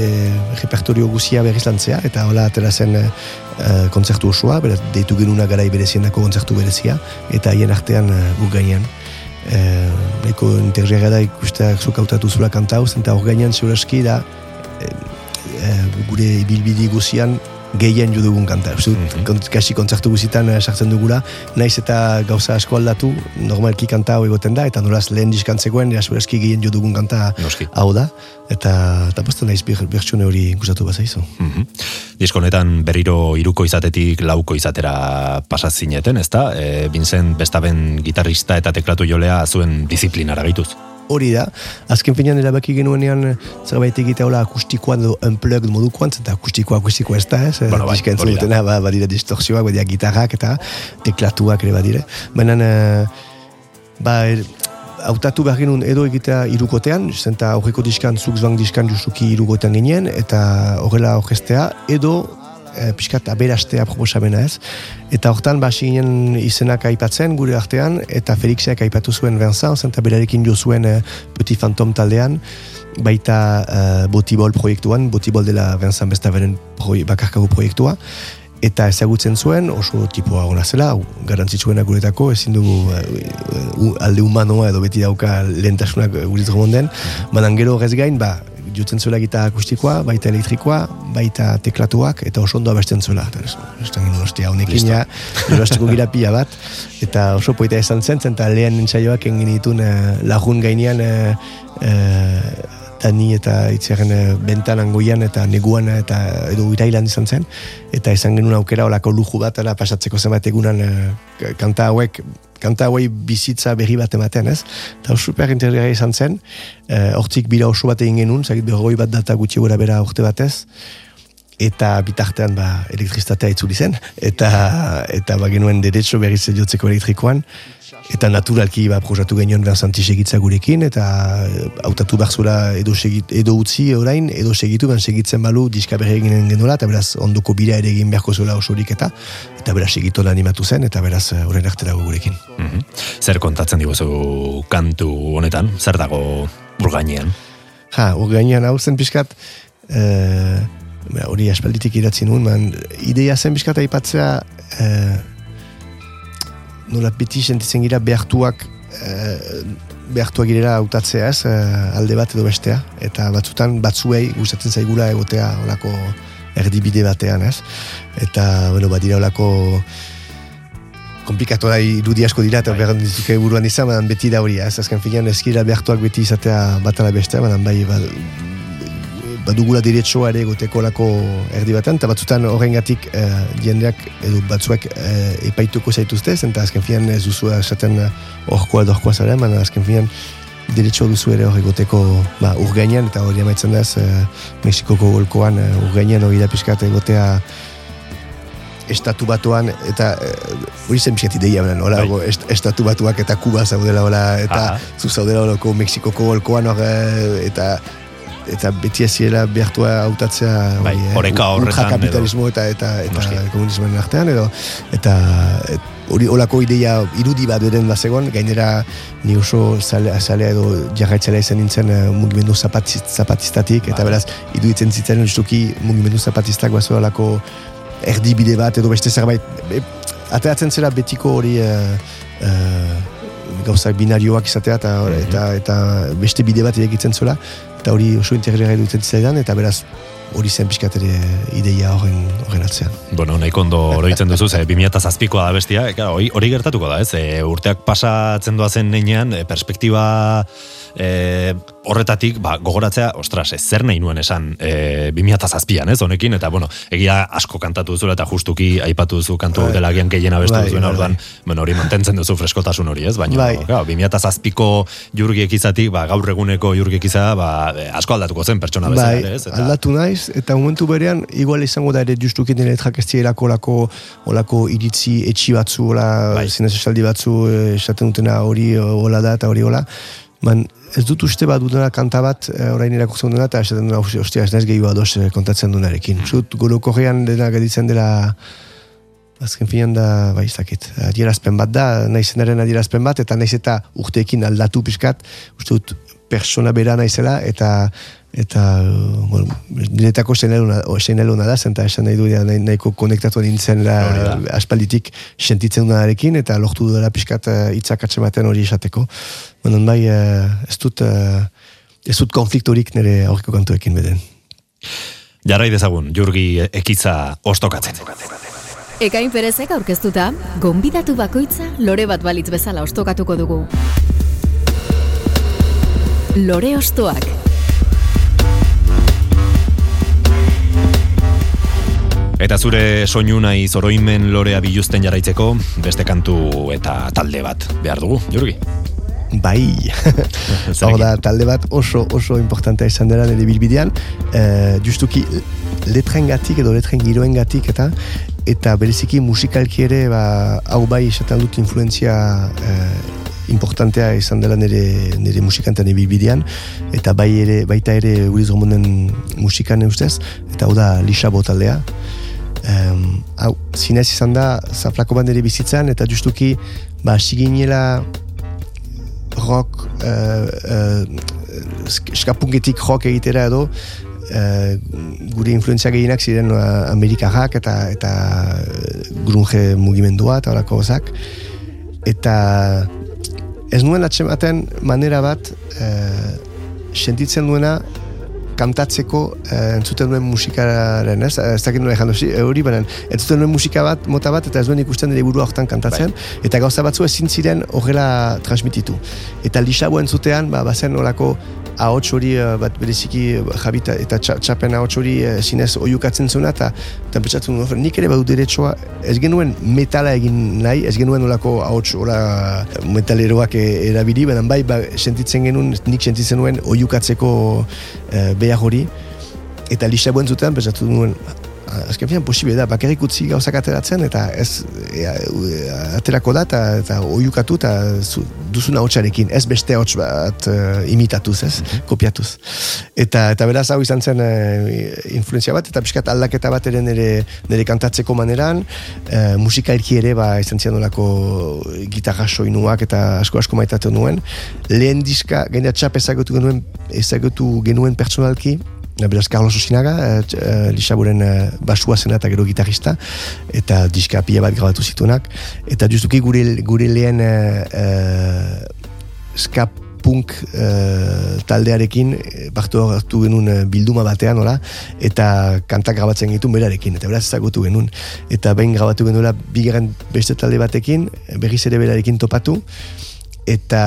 repertorio guzia berriz lantzea, eta hola atera zen e, kontzertu osoa, beraz, deitu genuna garai bereziendako kontzertu berezia, eta haien artean e, guk gainean. E, Eko intergerra da ikusteak zuk hautatu zula kantauz, eta hor gainean zure da e, e, gure ibilbidi guzian gehien jo dugun kanta. Uste dut, kont- kasi kontzertu guzitan eh, sartzen dugula, naiz eta gauza asko aldatu, normalki kanta hau egoten da, eta nolaz lehen diskantzekoen, ja eski gehien jo dugun kanta hau da, eta, eta posta naiz bertsune hori gustatu bazaizu. Mhm. Disko honetan berriro iruko izatetik lauko izatera pasaz zineten, ezta? E, Vincent Bestaben gitarrista eta teklatu jolea zuen disiplinara gehituz. Hori da, azken finean erabaki genuenean eh, zerbait egitea hola akustikoan edo unplugged modukoan, eta akustikoa akustikoa ez da, ez? Bueno, bai, entzun dutena, ba, badire distorsioak, badira gitarrak eta teklatuak ere badire. Baina, eh, ba, er, hautatu behar genuen edo egitea irukotean, zenta aurreko diskan, zugzbang diskan justuki irukotean ginen, eta horrela orkestea, edo e, pixkat aberastea proposamena ez. Eta hortan basi ginen izenak aipatzen gure artean, eta Felixek aipatu zuen Vincent, zenta berarekin jo zuen e, Petit Phantom taldean, baita e, Botibol proiektuan, Botibol dela Vincent Bestaveren proi, bakarkago proiektua, eta ezagutzen zuen, oso tipoa ona zela, garantzitsuena guretako, ezin dugu eh, u- alde humanoa edo beti dauka lehentasunak guritz gomonden, banan gero horrez gain, ba, jutzen zuela gita akustikoa, baita elektrikoa, baita teklatuak, eta oso ondo abesten zuela. Eta ez, ez ostia, honekin ja, jolasteko gira pila bat, eta oso poita esan zen, eta lehen entzaioak egin genitun eh, lagun gainean eh, eh, Dani eta itziaren e, bentanan goian eta neguan eta edo irailan izan zen. Eta izan genuen aukera olako luju bat ala pasatzeko zenbat egunan e, kanta hauek kanta hauei bizitza berri bat ematen, ez? Eta super interesgarria izan zen, e, hortzik bira oso bat egin genuen, zakit berroi bat data gutxi gora bera urte batez, eta bitartean ba, elektrizitatea itzuli zen, eta, eta ba, genuen derecho berriz jotzeko elektrikoan, eta naturalki ba, projatu genuen Vincenti segitza gurekin, eta eh, hautatu behar zuela edo, segit, edo utzi orain, edo segitu, ben segitzen balu diska berri eginen genuela, eta beraz ondoko bira ere egin beharko zuela osorik eta, eta beraz segitu animatu zen, eta beraz eh, orain arterago gurekin. Mhm. Zer kontatzen diguzu kantu honetan? Zer dago urgainean? Ja, hor gainean hau zen pixkat, eh, ba, hori aspalditik idatzi nuen, man, ideia zen pixkat aipatzea, eh, nola beti sentitzen gira behartuak, eh, behartuak girela hautatzea ez, eh, alde bat edo bestea, eta batzutan batzuei gustatzen zaigula egotea olako erdibide batean ez, eta, bueno, badira olako komplikatu da irudi asko dira eta behar dituke buruan izan, beti da hori, ez? Azken finean eskira behartuak beti izatea bat ala bestea, baina bai ba, badugula diretsoa ere egoteko lako erdi batean, eta batzutan horrengatik eh, jendeak edo batzuek eh, epaituko zaituzte, eta azken finean ez duzu esaten eh, horkoa edo horkoa zaren, baina azken finean diretso duzu ere hor egoteko ba, urgainan, eta hori amaitzen da ez? Eh, Mexikoko golkoan eh, urgainan hori da pixkat egotea estatu batuan, eta eh, hori zen pixkat ideia, baina hola, est, estatu batuak eta Kuba zaudela, hola, eta Aha. zu zaudela holako Mexikoko golkoan hor, eh, eta eta beti ez zirela behartua hautatzea Bai, hori, eh, horretan ultrakapitalismo eta eta eta komunismoen artean edo eta et, hori olako ideia irudi bat beren bazegon gainera ni oso zale, zalea edo jarraitzalea izan nintzen eh, mugimendu zapatiz, zapatistatik eta beraz iruditzen zitzen justuki mugimendu zapatistak bazuelako erdibide bat edo beste zerbait e, ateratzen zera betiko hori eh, eh, gauzak binarioak izatea eta, eta, eta beste bide bat irekitzen zuela eta hori oso integrera dutzen zitzaidan eta beraz hori zen pixkat ideia horren, horren atzean. Bueno, nahiko ondo oroitzen duzu, ze 2007koa da bestia, e, hori, hori gertatuko da, ez? E, urteak pasatzen doazen nenean, e, perspektiba e, horretatik, ba, gogoratzea, ostras, ez zer nahi nuen esan e, 2007an, ez, honekin, eta, bueno, egia asko kantatu duzu eta justuki aipatu duzu kantu Bai. dela gian gehiena bestu Bai, duzuena, bai, orduan, bueno, hori mantentzen duzu freskotasun hori, ez? Baina, Bai. claro, 2007ko jurgiek izatik, ba, gaur eguneko jurgiek iza, ba, e, asko aldatuko zen pertsona bezala, Bai, ez? Eta, aldatu naiz, eta momentu berean, igual izango da ere justuki nire direlako olako, olako iritzi etxi batzu, ola, Bai. batzu, eh, esaten dutena hori eh, hola da eta hori hola. Man, ez dut uste bat dutena kanta bat, eh, orain irakurtzen duna, eta esaten duna, "Ostia, ez naiz gehiago ados eh, kontatzen dunarekin. Uste dut, gorokorrean dena gelditzen dela, azken finean da, bai, ez dakit, adierazpen bat da, naizenaren adierazpen bat, eta naiz eta urteekin aldatu pixkat, uste dut, persona bera naizela, eta eta uh, bueno, niretako o, seinaluna da zen, eta esan nahi du nahi, nahiko konektatu nintzen da. aspalditik sentitzen dunarekin eta lortu dela pixkat uh, hitzak atzematen hori esateko. Baina bai, uh, ez dut ez dut konfliktorik nire aurreko kantuekin beden. jarrai dezagun, jurgi ekitza ostokatzen. Ekain perezek aurkeztuta, gonbidatu bakoitza lore bat balitz bezala ostokatuko dugu. Lore ostoak. Eta zure soinu nahi zoroimen lorea biluzten jarraitzeko, beste kantu eta talde bat behar dugu, Jurgi. Bai, hor da talde bat oso oso importantea izan dela nire bilbidean, eh, justuki letren gatik edo letren giroen gatik eta eta bereziki musikalki ere ba, hau bai esaten dut influenzia eh, importantea izan dela nire, nire musikantan nire bilbidean eta bai ere, baita ere Uriz Romonen musikan ustez. Eta hau da Lixabo taldea um, hau, zinez izan da zaflako bat nire bizitzan eta justuki ba, siginela rock uh, uh, eskapungetik rock egitera edo uh, gure influenzia gehienak ziren uh, Amerikarrak eta eta grunge mugimendua eta horako gozak eta ez nuen atxematen manera bat uh, sentitzen duena kantatzeko eh, entzuten duen musikaren, ez? Ez dakit nola ejan hori, baina entzuten duen musika bat, mota bat, eta ez duen ikusten nire burua hortan kantatzen, eta gauza batzu ezin ziren horrela transmititu. Eta lixabo entzutean, ba, bazen olako ahots hori eh, bat bereziki eh, jabita eta txa, txapen ahots hori eh, zinez oiukatzen zuena eta eta pentsatzen nuen, nik ere badu deretsua ez genuen metala egin nahi ez genuen olako ahots hola metaleroak erabili baina bai ba, sentitzen genuen nik sentitzen nuen oiukatzeko eh, behar hori. Eta lixabo entzutean pentsatu nuen "Ah, azken finan posible da, bakarrik utzi gauzak ateratzen eta ez e, e, aterako da eta, eta oiukatu eta zu, duzuna hotxarekin, ez beste hots bat uh, imitatuz, ez, kopiatuz. Eta, eta beraz hau izan zen uh, influenzia bat, eta pixkat aldaketa bat ere nire, nire kantatzeko maneran, uh, musikairki ere ba, izan zian nolako gitarra soinuak eta asko asko maitatzen nuen. Lehen diska, gaina txap ezagutu genuen, ezagutu genuen pertsonalki, Beraz, Carlos Osinaga, uh, Lixaburen uh, basua zena eta gero gitarrista, eta diska pila bat grabatu zituenak. Eta justuki gure, gure lehen uh, uh, ska punk uh, taldearekin eh, partu hartu genuen eh, bilduma batean, nola, eta kantak grabatzen gitu berarekin, eta beraz ezagutu genuen. Eta behin grabatu genuela bigarren beste talde batekin, berriz ere berarekin topatu, eta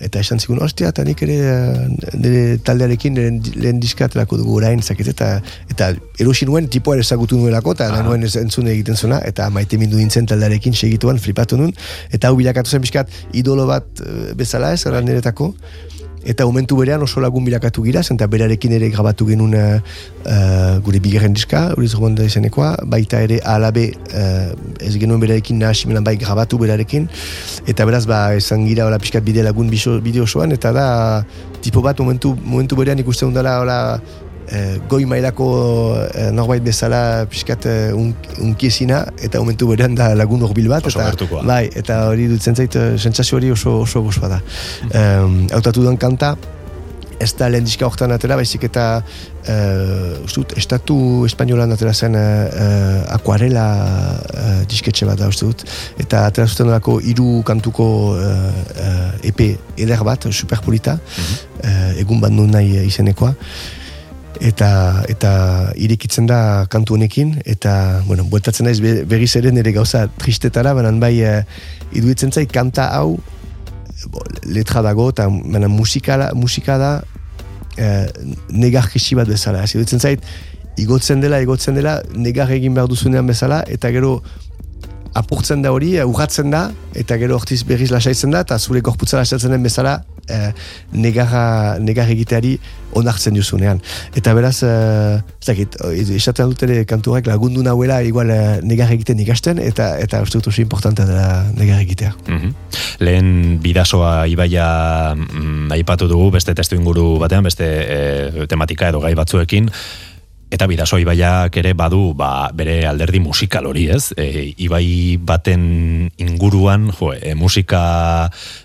eta esan zigun, ostia, eta nik ere eh, nire taldearekin lehen, lehen diska aterako dugu orain, zakit, eta, eta erosi nuen, tipoa ezagutu nuelako, eta ah. nuen entzune egiten zuna, eta maite mindu nintzen taldearekin segituan, flipatu nun, eta hau bilakatu zen bizkat idolo bat eh, bezala ez, ara niretako, eta momentu berean oso lagun bilakatu gira, eta berarekin ere grabatu genuen uh, gure bigarren diska, hori da izanekoa, baita ere alabe uh, ez genuen berarekin nahasimenan bai grabatu berarekin, eta beraz ba esan gira hola pixkat bide lagun bideo osoan, eta da tipo bat momentu, momentu berean ikusten dela hola eh, goi mailako eh, norbait bezala pixkat eh, un, unkiezina eta momentu berean da lagun horbil bat Oso eta, bai, eta hori dutzen zait sentsazio hori oso, oso gozoa da. Um, hautatu duen kanta ez da lehen diska horretan atera, baizik eta uh, uste dut, estatu espainolan atera zen uh, uh, akuarela uh, disketxe bat da uste dut. Eta atera zuten olako hiru kantuko uh, uh, EP eder bat, superpolita. Uh, egun bat nun nahi izenekoa eta eta irekitzen da kantu honekin eta bueno, bueltatzen naiz be- berriz ere nire gauza tristetara, banan bai uh, iduitzen zait kanta hau letra dago eta baina musika, musika da eh, negar kesi bat bezala. Ez iruditzen zait, igotzen dela, igotzen dela, negar egin behar duzunean bezala, eta gero apurtzen da hori, eh, urratzen da, eta gero hortiz berriz lasaitzen da, eta zure gorputza lasaitzen den bezala, eh, negarra, negar egiteari onartzen duzunean. Eta beraz, eh, ez dakit, eh, esaten dut ere kanturak lagundu nahuela igual eh, negar egiten ikasten, eta eta uste dut importantea dela negar egitea. Mhm. Lehen bidasoa ibaia mm, aipatu dugu beste testu inguru batean, beste e, tematika edo gai batzuekin, Eta bidaso ibaiak ere badu ba, bere alderdi musikal hori, ez? E, ibai baten inguruan, jo, e, musika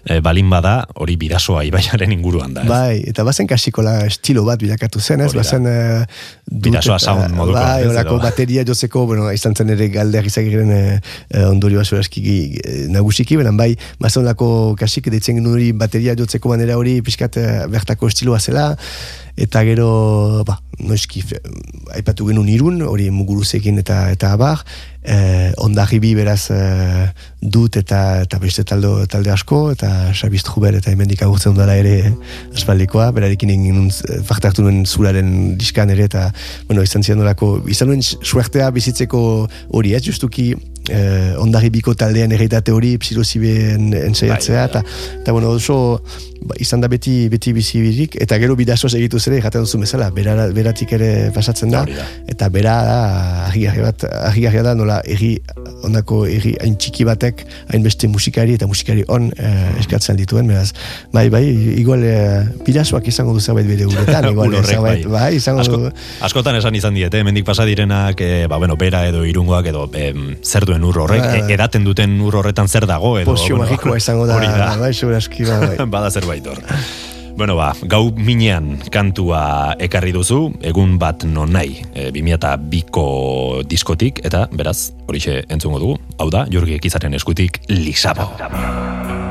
e, balin bada, hori bidasoa ibaiaren inguruan da, ez? Bai, eta bazen kasikola estilo bat bilakatu zen, ez? Bazen... eh, dut Bidasoa sound moduko, Bai, horako edo? bateria jotzeko, bueno, izan zen ere galder izagiren eh, eh, ondorioa zorazki eh, nagusiki, benen bai, bazen lako kasik deitzen genuen hori bateria jotzeko manera hori pixkat eh, bertako estiloa zela, eta gero, ba, noizki, aipatu genuen irun, hori muguruzekin eta eta abar, eh, ondarribi beraz eh, dut eta eta beste taldo, talde asko, eta Xabiz Truber eta hemendik agurtzen dela ere eh, aspaldikoa, berarekin egin eh, parte hartu nuen zuraren diskan ere, eta, bueno, izan zian nolako, izan nuen suertea bizitzeko hori, ez, justuki eh, ondarribiko taldean erreitate hori, psilozibeen ensaiatzea, eta, eta bueno, oso, ba, izan da beti beti bizi eta gero bidazoz egitu zere, jaten duzu bezala, bera, beratik ere pasatzen da, eta bera da, argi bat, argi da, nola, erri, ondako erri hain txiki batek, hainbeste musikari eta musikari on eh, eskatzen dituen, beraz, bai, bai, igual eh, bidazoak izango du zerbait bere uretan, igual, zerbait, bai. bai, izango Asko, du, askotan esan izan diete, hemendik pasa direnak, e, ba, bueno, bera edo irungoak edo em, zer duen ur horrek, e, edaten duten ur horretan zer dago edo pozio magikoa izango da, hori da. bai, segurazki, bai, bai. Bada zerbait hor. Bueno, ba, gau minean kantua ekarri duzu, egun bat non nahi, e, 2002ko diskotik, eta beraz, horixe entzungo dugu, hau da, Jurgi Ekizaren eskutik, Lisabo. Thank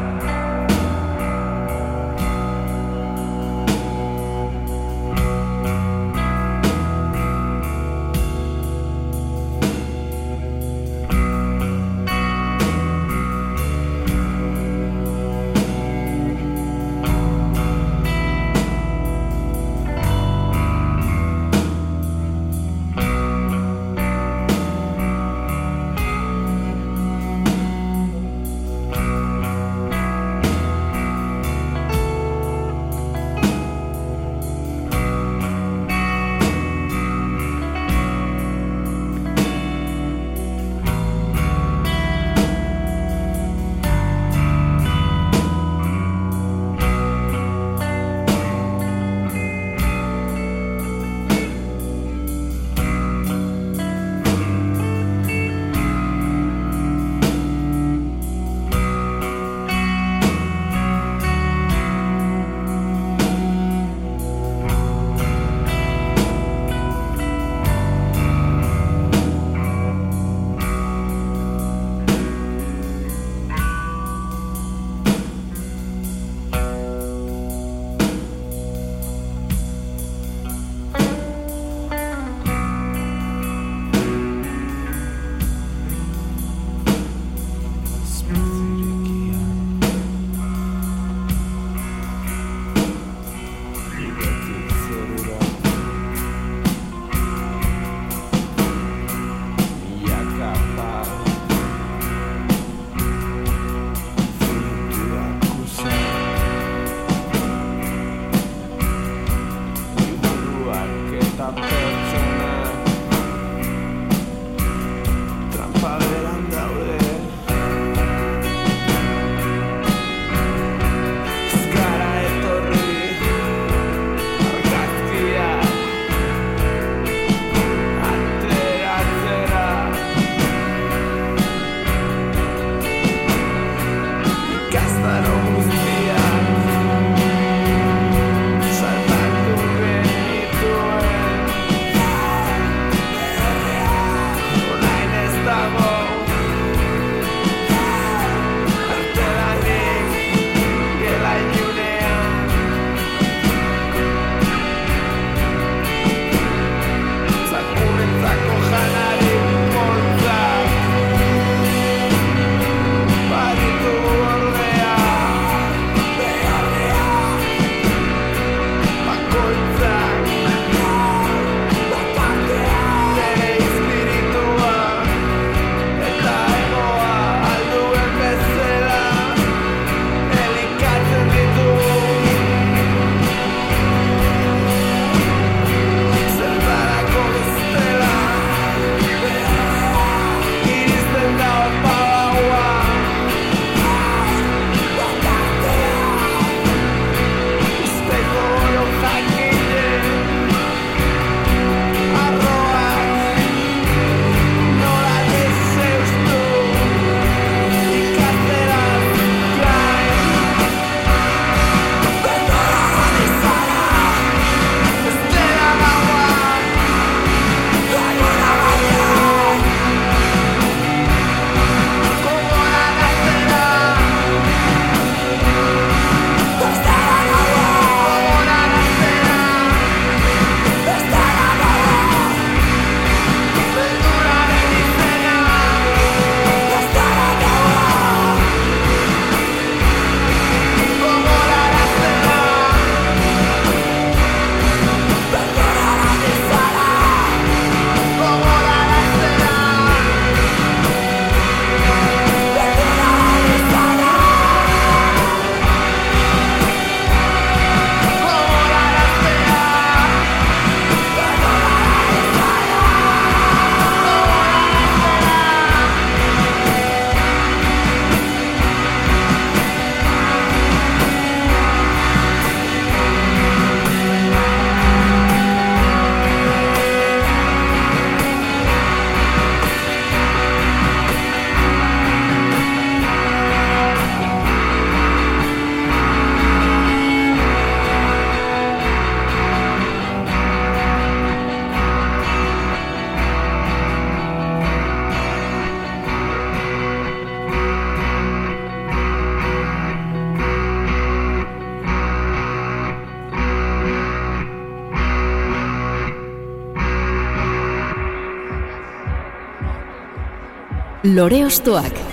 Lore Ostoak.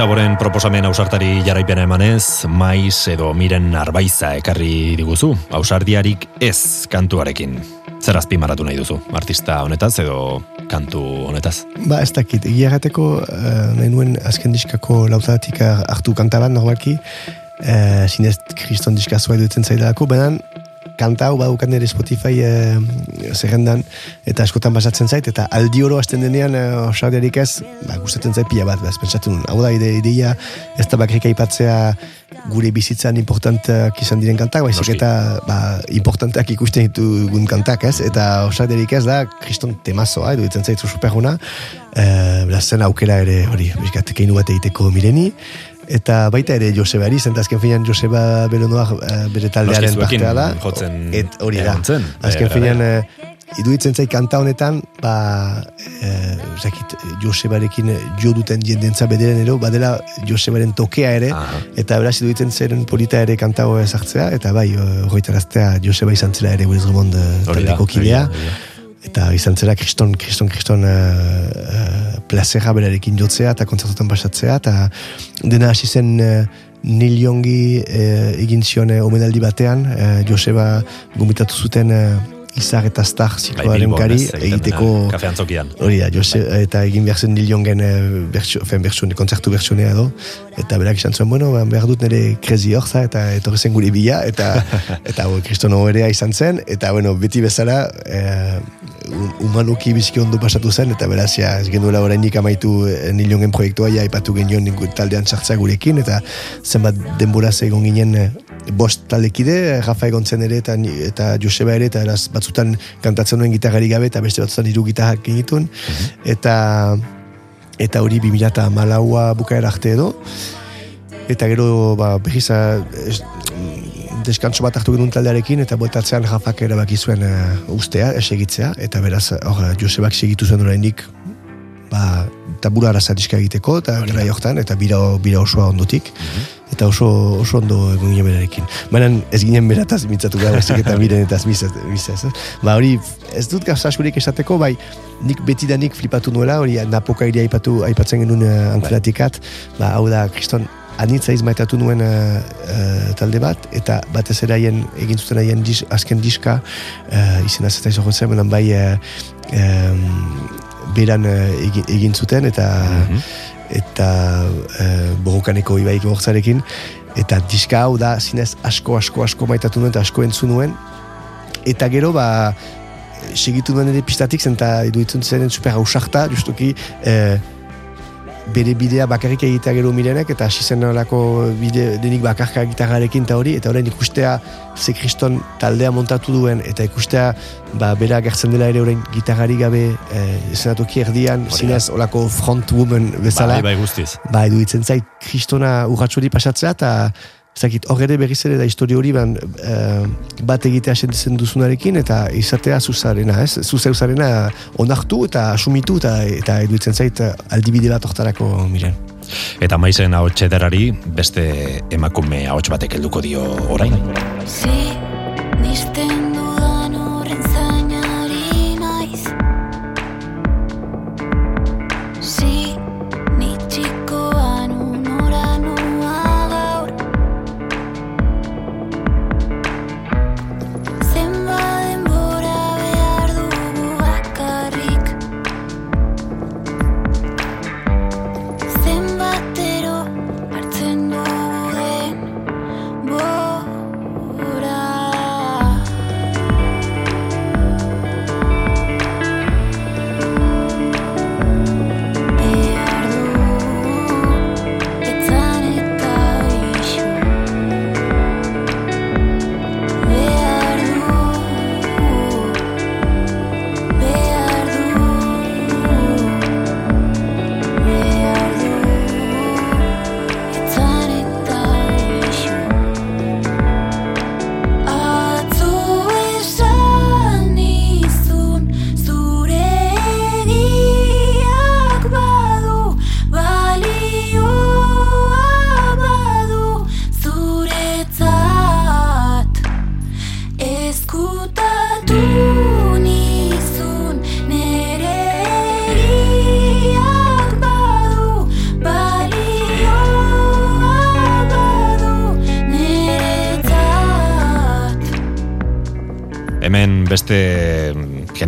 Lisaboren proposamen ausartari jarraipena emanez, maiz edo miren arbaiza ekarri diguzu, ausardiarik ez kantuarekin. Zer azpimarratu nahi duzu, artista honetaz edo kantu honetaz? Ba, ez dakit, egia gateko, uh, nahi nuen azken diskako lautadatik hartu kantaban, normalki, uh, zinez kriston diskazua idutzen zaidalako, baina kanta hau badukan ere Spotify uh, zerrendan, eta askotan basatzen zait, eta aldi oro hasten denean, uh, osardiarik ez, ba, gustatzen zait pila bat, bez, pentsatzen hau da ide, ideia, ez da bakrik aipatzea gure bizitzan importantak izan diren kantak, baizik eta ba, importantak ikusten ditugun kantak, ez? Eta osarderik ez da, kriston temazoa, iruditzen zaitzu superguna, e, beraz zen aukera ere, hori, bizkat, keinu bat egiteko mireni, eta baita ere Joseba eta azken finean Joseba Belonoa eh, bere taldearen partea da. jotzen Et, hori da. egon zen, Azken bera, finean, eh, iduitzen zait kanta honetan, ba, e, zakit, Josebarekin jo duten jendentza bederen ero, badela Josebaren tokea ere, eta beraz iduitzen zeren polita ere kanta hoa ezartzea, eta bai, horretaraztea Joseba izan zela ere Hori da, taldeko kidea, da, hori da. Eta izan zela kriston, kriston, kriston uh, uh, berarekin jotzea eta kontzertutan pasatzea, eta dena hasi zen uh, Nil Jongi uh, egin zion omenaldi batean, uh, Joseba gomitatu zuten uh, izar eta star Bai, zikloaren Bilbon, kari egiteko Kafe antzokian. hori da, Jose, eta egin behar zen Lil Jongen eh, bertsione, kontzertu bertsionea edo eta berak izan zuen, bueno, ba, behar dut nire krezi horza eta etorri zen gure bila eta eta hau, kristono erea izan zen eta bueno, beti bezala eh, un- humanuki biziki ondo pasatu zen eta beraz, ja, ez genuela oraindik amaitu eh, Lil Jongen proiektua ja aipatu genion taldean sartzea gurekin eta zenbat denboraz egon ginen eh, bost taldekide, Rafa egon zen ere eta, eta Joseba ere eta eraz batzutan kantatzen nuen gitarrari gabe eta beste batzutan hiru gitarrak genitun eta eta hori 2008a bukaera arte edo. Eta gero ba, berriz mm, deskantso bat hartu genuen taldearekin eta botatzean Rafak erabaki zuen uh, ustea, ez egitzea eta beraz, hor, Josebak segitu zuen oraindik ba, tabura araza diska egiteko eta gara jortan eta bira, bira osoa ondotik eta oso, oso ondo egon ginen berarekin. Baina ez ginen berataz mitzatu gara, eta miren eta bizaz. eh? Ba hori, ez dut gauza askorik esateko, bai, nik betidanik flipatu nuela, hori napoka iri aipatu, aipatzen genuen uh, anklatikat, ba, hau da, kriston, anitza izmaitatu nuen uh, uh, talde bat, eta batez ere haien egin zuten haien dis, azken diska, uh, izena zeta izan zen, baina bai, uh, um, beran uh, egin, egin zuten, eta eta uh, borrokaneko ibaik bortzarekin, eta diska hau da zinez asko, asko, asko maitatu nuen, eta asko entzun nuen, eta gero, ba, segitu nuen ere pistatik zen, eta iduitzen zen super hausarta, justuki, eh, bere bidea bakarrik egitea gero mirenek, eta hasi zen nolako bide denik bakarka gitarrarekin eta hori, eta orain ikustea ze kriston taldea montatu duen, eta ikustea ba, bera gertzen dela ere orain gitarrari gabe eh, zenatoki erdian, zinez olako front woman bezala. Bai, bai, guztiz. Ba, iruditzen zait kristona urratxo hori pasatzea, eta zakit, hor ere berriz ere da historio hori ban, eh, bat egitea sentitzen duzunarekin eta izatea zuzarena, ez? Zuzeuzarena onartu eta asumitu eta, eta iruditzen zait aldibide bat hortarako miren. Eta maizen hau txederari beste emakume ahots batek helduko dio orain. Si, nisten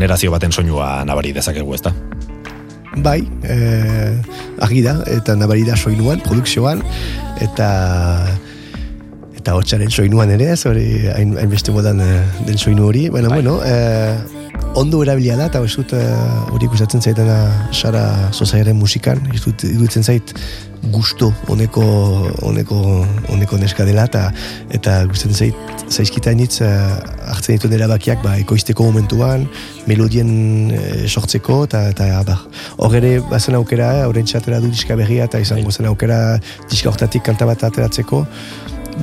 generazio baten soinua nabari dezakegu ezta? Bai, eh, argi da, eta nabari da soinuan, produkzioan, eta eta hotxaren soinuan ere, ez hori hain, hainbeste modan eh, den soinu hori, baina bueno, eh, ondo erabilia da, eta ez dut hori ikusatzen zaitena Sara Zozaiaren musikan, ez dut iruditzen zait gusto honeko honeko honeko neska dela eta eta gustatzen zait zaizkita initz hartzen dituen erabakiak ba ekoizteko momentuan melodien eh, sortzeko eta eta abar hor ere bazen aukera horren txatera du diska berria eta izango zen aukera diska hortatik kanta bat ateratzeko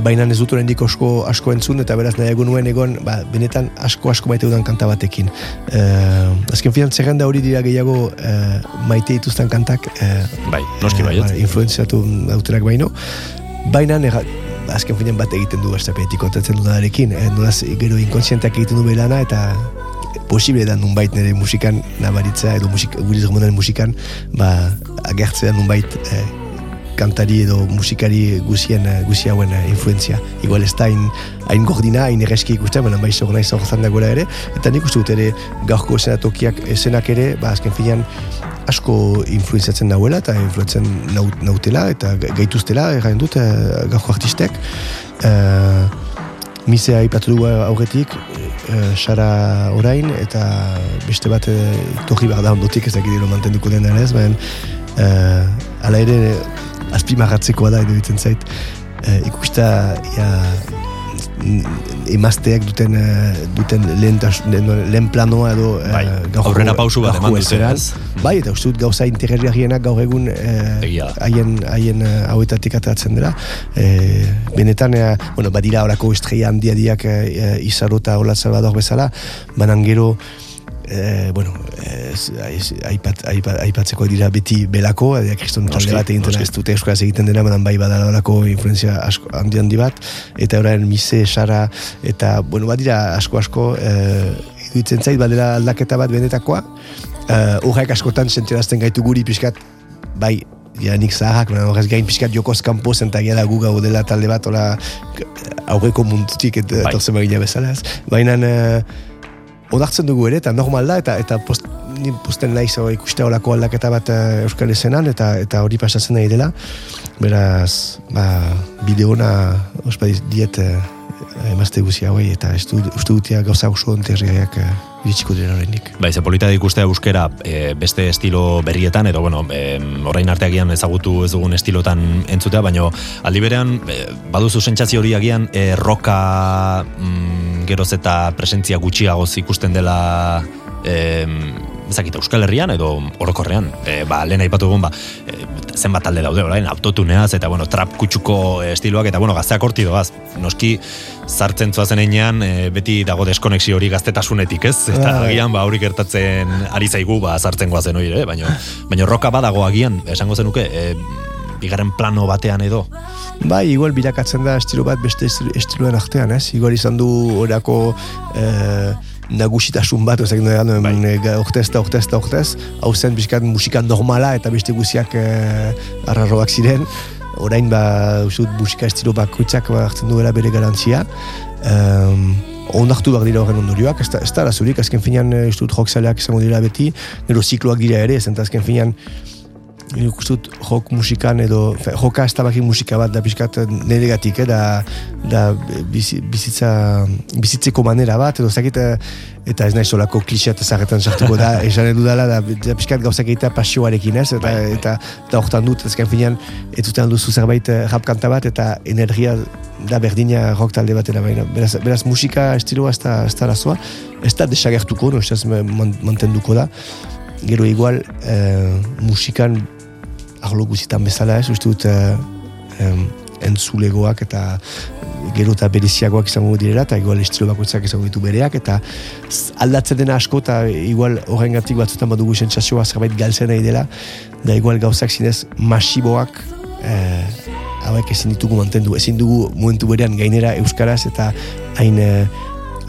baina ez dut oraindik asko asko entzun eta beraz nahiago nuen egon ba, benetan asko asko maite dudan kanta batekin. Eh, azken finan zerrenda hori dira gehiago eh, maite dituzten kantak eh, bai, noski bai, ba, influenziatu dauterak baino. Baina azken finan bat egiten du estapetik kontatzen dudarekin, eh, nolaz gero inkonsienteak egiten du belana eta posible da nunbait nire musikan nabaritza edo musik, guriz gomunaren musikan ba, agertzea nunbait eh, kantari edo musikari guzien, eh, guzi hauen influenzia. Igual ez da hain, gordina, hain erreski ikusten, baina bai zogona izan dagoela ere, eta nik uste dut ere gaurko esenatokiak esenak ere, ba, azken finean, asko influenziatzen dauela eta influentzen nau, nautela eta ga- gaituztela, errain dut, eh, gaurko artistek. Eh, Mise aipatu dugu aurretik, eh, Sara orain, eta beste bat eh, torri behar da ondotik, ez dakit mantenduko den ez, baina eh, ala ere azpimarratzekoa da edo zait. Eh, ikusta, ja, emazteak duten eh, duten lehen, lehen, lehen planoa edo eh, Bai, gaurko- aurrera pausu bat eman dute? Bai, eta uste dut gauza interesgarrienak gaur egun eh, haien haien eh, hauetatik ateratzen dela. Eh, benetan, eh, bueno, badira horako estrella handiadiak eh, Izaro eta Ola Salvador bezala, banan gero Eh, bueno, ez, ez, aipat, aipat, aipatzeko dira beti belako, edo kriston talde bat egiten ez dute euskaraz egiten dena, banan bai badala horako influenzia asko, handi handi bat, eta orain Mise, Sara, eta, bueno, badira asko-asko, eh, iruditzen zait, badela aldaketa bat benetakoa, eh, horrek askotan sentirazten gaitu guri pixkat, bai, ja nik zaharrak, baina horrez gain pixkat jokoz kanpo zentak da gu gau dela talde bat, ola aurreko mundutik eta Bai. bagina bezala ez. Baina eh, onartzen dugu ere, eta normal da, eta eta post, ni posten naiz hori ikustea olako aldaketa bat eh, Euskal Ezenan, eta eta hori pasatzen nahi dela. Beraz, ba, bideo ona ospa diet eh, emazte guzi hauei, eta uste dutia gauza oso onterriak eh, iritsiko dira horrenik. Bai, ze polita ikustea euskera e, beste estilo berrietan, edo, bueno, e, orain arteagian ezagutu ez dugun estilotan entzutea, baina aldi berean, e, baduzu sentsazio hori agian, e, roka mm, geroz eta presentzia gutxiagoz ikusten dela e, ezakit, Euskal Herrian edo orokorrean, e, ba, lehen aipatu egun, ba, e, zenbat talde daude orain, autotuneaz, eta bueno, trap kutsuko estiloak, eta bueno, gazteak horti doaz, noski, sartzen zuazen einean, e, beti dago deskonexio hori gaztetasunetik, ez? Eta Bai. agian, ba, hori gertatzen ari zaigu, ba, sartzen goazen hori, ere, baina, baina roka badago agian, esango zenuke, e, bigarren plano batean edo, Bai, igual bilakatzen da estilo bat beste esti- estiloen artean, ez? Igual izan du orako eh, nagusitasun bat, ezak nola Bai. bai. ortez eta ortez eta ortez, hau zen biskat musika normala eta beste guziak eh, arraroak ziren, orain ba, usut, musika estilo bakoitzak ba, hartzen duela bere garantzia, um, onartu behar dira horren ondorioak, ez da, ez da azken finean, eh, uste dut rockzaleak izango dira beti, gero zikloak dira ere, zenta azken finean, Nik uste dut rock musikan edo, fe, joka ez tabaki musika bat da pixkat neregatik, eh, da, da bizi, bizitza, bizitzeko manera bat, edo zakit, eh, eta ez nahi solako klixeat ezarretan sartuko da, esan edu dela, da, da pixkat gauzak egitea pasioarekin ez, eta, Bai, bai. eta, eta hortan dut, ezken finean, ez zuten duzu zerbait eh, rap kanta bat, eta energia da berdina rock talde batera, baina, beraz, beraz musika estiloa ez da, ez da arazoa, ez da desagertuko, no, ez da man- mantenduko da, gero igual eh, musikan arlo guzitan bezala ez, uste dut em, entzulegoak eta gero eta bereziagoak izango direla eta igual estilo bakoitzak izango ditu bereak eta aldatzen dena asko eta igual horrengatik batzutan badugu sentsazioa zerbait galtzen nahi dela da igual gauzak zinez masiboak eh, hauek ezin ditugu mantendu. Ezin dugu momentu berean gainera euskaraz eta hain eh,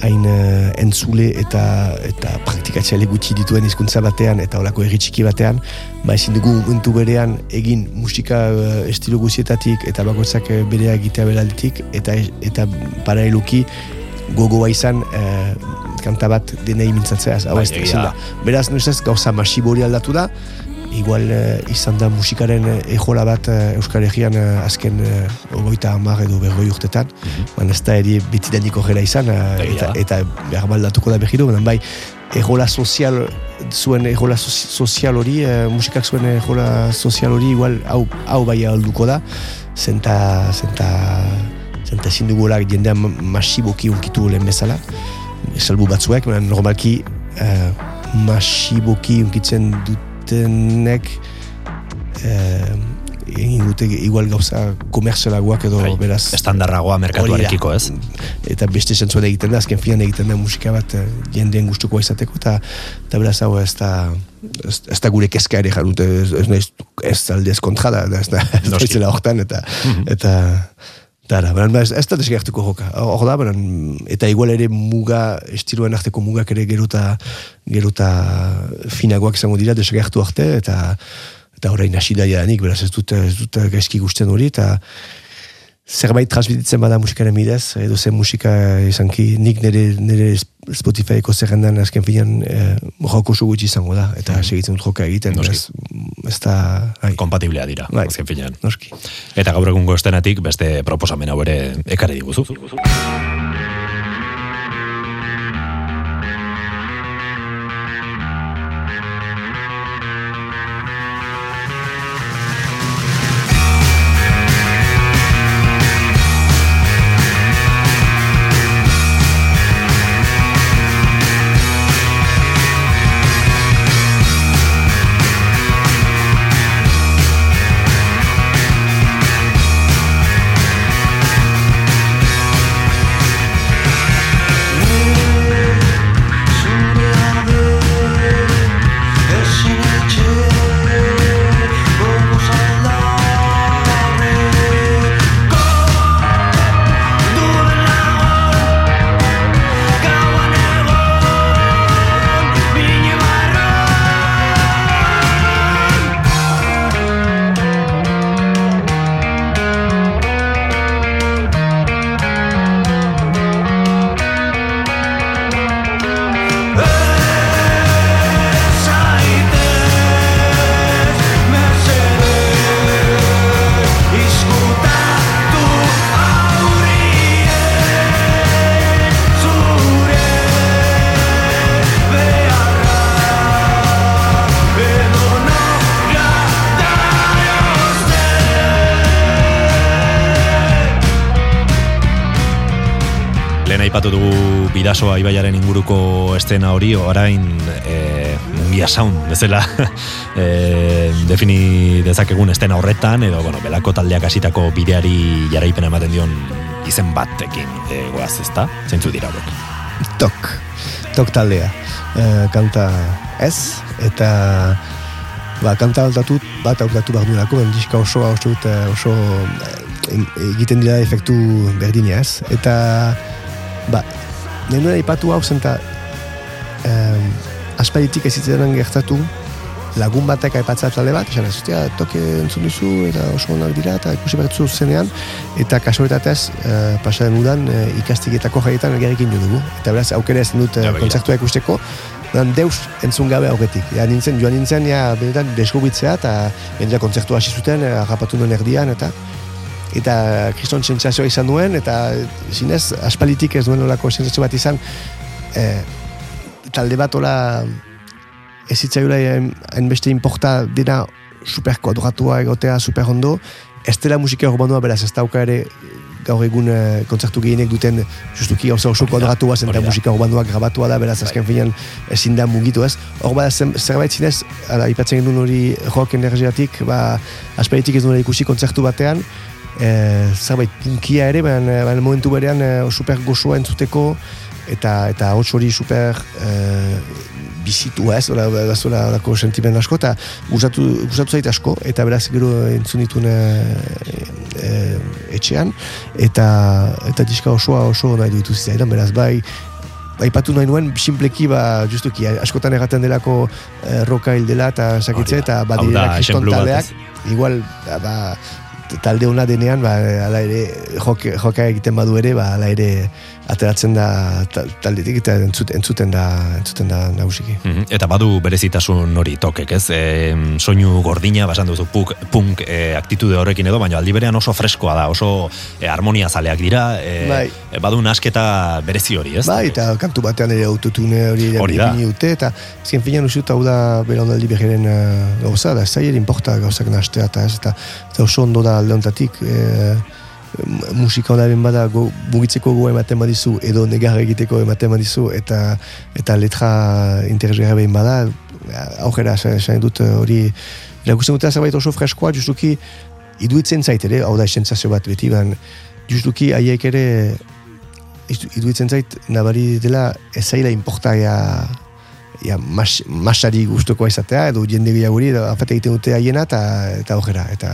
hain eh, entzule eta eta praktikatzaile gutxi dituen hizkuntza batean eta olako herri txiki batean. Ba ezin dugu momentu berean egin musika eh, estilo guzietatik eta bakoitzak eh, berea egitea beralditik eta eta paraleluki gogoa izan eh, kanta bat denei mintzatzeaz hau Bai, ez da. beraz nuzez gauza masibo hori aldatu da igual eh, izan da musikaren eh, ejola bat eh, Euskal Herrian azken ogoita hamar edo berroi urtetan baina ez da eri betidanik horrela izan. Egia eta, da. eta behar baldatuko da berriro baina bai ejola sozial zuen ejola sozi- sozial hori musikak zuen ejola sozial hori igual hau, hau bai alduko da zenta zenta zenta ezin dugula jendea ma- masiboki unkitu lehen bezala salbu batzuek, baina normalki eh, masiboki unkitzen dutenek eh, egin dute igual gauza komerzialagoak edo Bai, beraz estandarragoa merkatuarekiko, ez? da. eta beste zentzuan egiten da, azken finan egiten da musika bat eh, jendeen gustuko izateko eta, eta beraz hau ez da ez, ez da gure kezka ere jarrute ez, ez, naiz- ez aldez kontra da, da ez da ez daizela hortan eta eta Dara, baina ez, ez da desgertuko joka. Hor da, baina, eta igual ere muga, estiloen arteko mugak ere gerota, gerota finagoak izango dira desgertu arte, eta eta orain hasi da jadanik, beraz ez dut, ez dut gaizki gusten hori, eta zerbait transmititzen bada musikaren bidez, edo zen musika izanki, nik nire, nire Spotifyko zerrendan azken finan eh, joko gutxi izango da, eta segitzen dut joka egiten, beraz, ez da... Ai. Kompatiblea dira, Bai. azken finean. Noski. Eta gaur egungo estenatik beste proposamen hau ere ekarri diguzu. Ibaiaren inguruko estena hori, orain e, mungia sound, bezala e, defini dezakegun estena horretan, edo bueno, belako taldeak hasitako bideari jaraipena ematen dion izen batekin e, goaz, ezta? Zeintzu dira horiek? Tok, tok taldea. Eh, kanta ez, eta ba, kanta aldatut, bat aurtatu behar duelako, diska osoa oso, eh, oso eh, egiten dira efektu berdina ez. Eta, ba, nahi nuen aipatu hau zen, eta eh, aspalditik ez zitzaidan gertatu, lagun batek aipatza talde bat, esan ez, "Ostia, toke entzun duzu, eta oso onak dira, eta ikusi bertzu zenean, eta kasualitatez, eh, pasaren udan, eh, ikastiketako jaietan elgarrekin jo dugu. Eta beraz, aukera ezin dut eh, Ja, kontzertua ikusteko, Dan deus entzun gabe aurretik. Ja, nintzen, joan nintzen, ja, benetan deskubitzea, eta benetan kontzertua hasi zuten, harrapatu nuen erdian, eta eta kriston sentsazioa izan duen, eta zinez, aspalitik ez duen olako sentsazio bat izan, eh, talde bat ola ez zitzaiola hain- hainbeste inporta dena super kodratua egotea, super ondo, ez dela musika urbanua beraz ez dauka ere gaur egun eh, kontzertu gehienek duten justuki gauza oso kodratua zen eta musika urbanua grabatua da beraz azken finean ezin da mugitu ez? Hor bada zerbait zinez ala, ipatzen genuen hori rock energiatik ba, asperitik ez duela ikusi kontzertu batean eh, zerbait punkia ere baina, baina momentu berean eh, super gozoa entzuteko eta eta hots hori super eh, bizitua ez, ora da zola dako sentimen asko eta gustatu gustatu zait asko eta beraz gero entzun ditun e, etxean eta eta diska osoa oso nahi ditu zitzaidan beraz bai aipatu nahi nuen, simpleki, ba, justuki, askotan erraten delako eh, roka hil dela eta sakitze, eta badirela kriston taldeak, igual, ba, talde ona denean, ba, ala ere, jok, joka egiten badu ere, ba, ala ere, ateratzen da ta- taldetik eta entzut, entzuten da, entzuten da nagusiki. Mhm. Eta badu berezitasun hori tokek, ez? E, soinu gordina, basan duzu punk, punk e, aktitude horrekin edo, baina aldi berean oso freskoa da, oso e, harmonia zaleak dira, e, Bai. badu nasketa berezi hori, ez? Bai, eta kantu batean ere autotune hori Hori da. dute, eta azken finean usut hau da belaunaldi berriaren uh, gauza, da ez da importa gauzak nastea, eta ez, eta, eta oso ondo da alde honetatik, e, musika honaren bada go, mugitzeko goa ematen badizu, edo negar egiteko ematen badizu, eta eta letra interesgarra behin bada, aurrera, esan dut eh, hori, erakusten dute zerbait oso freskoa, justuki, iduitzen zait ere, hau da sensazio bat beti, ban, justuki haiek ere idu- iruditzen zait nabari dela ez zaila importaia ja, mas, masari guztokoa izatea, edo jende gehiaguri, edo afete egiten dute haiena, eta, eta hojera, eta,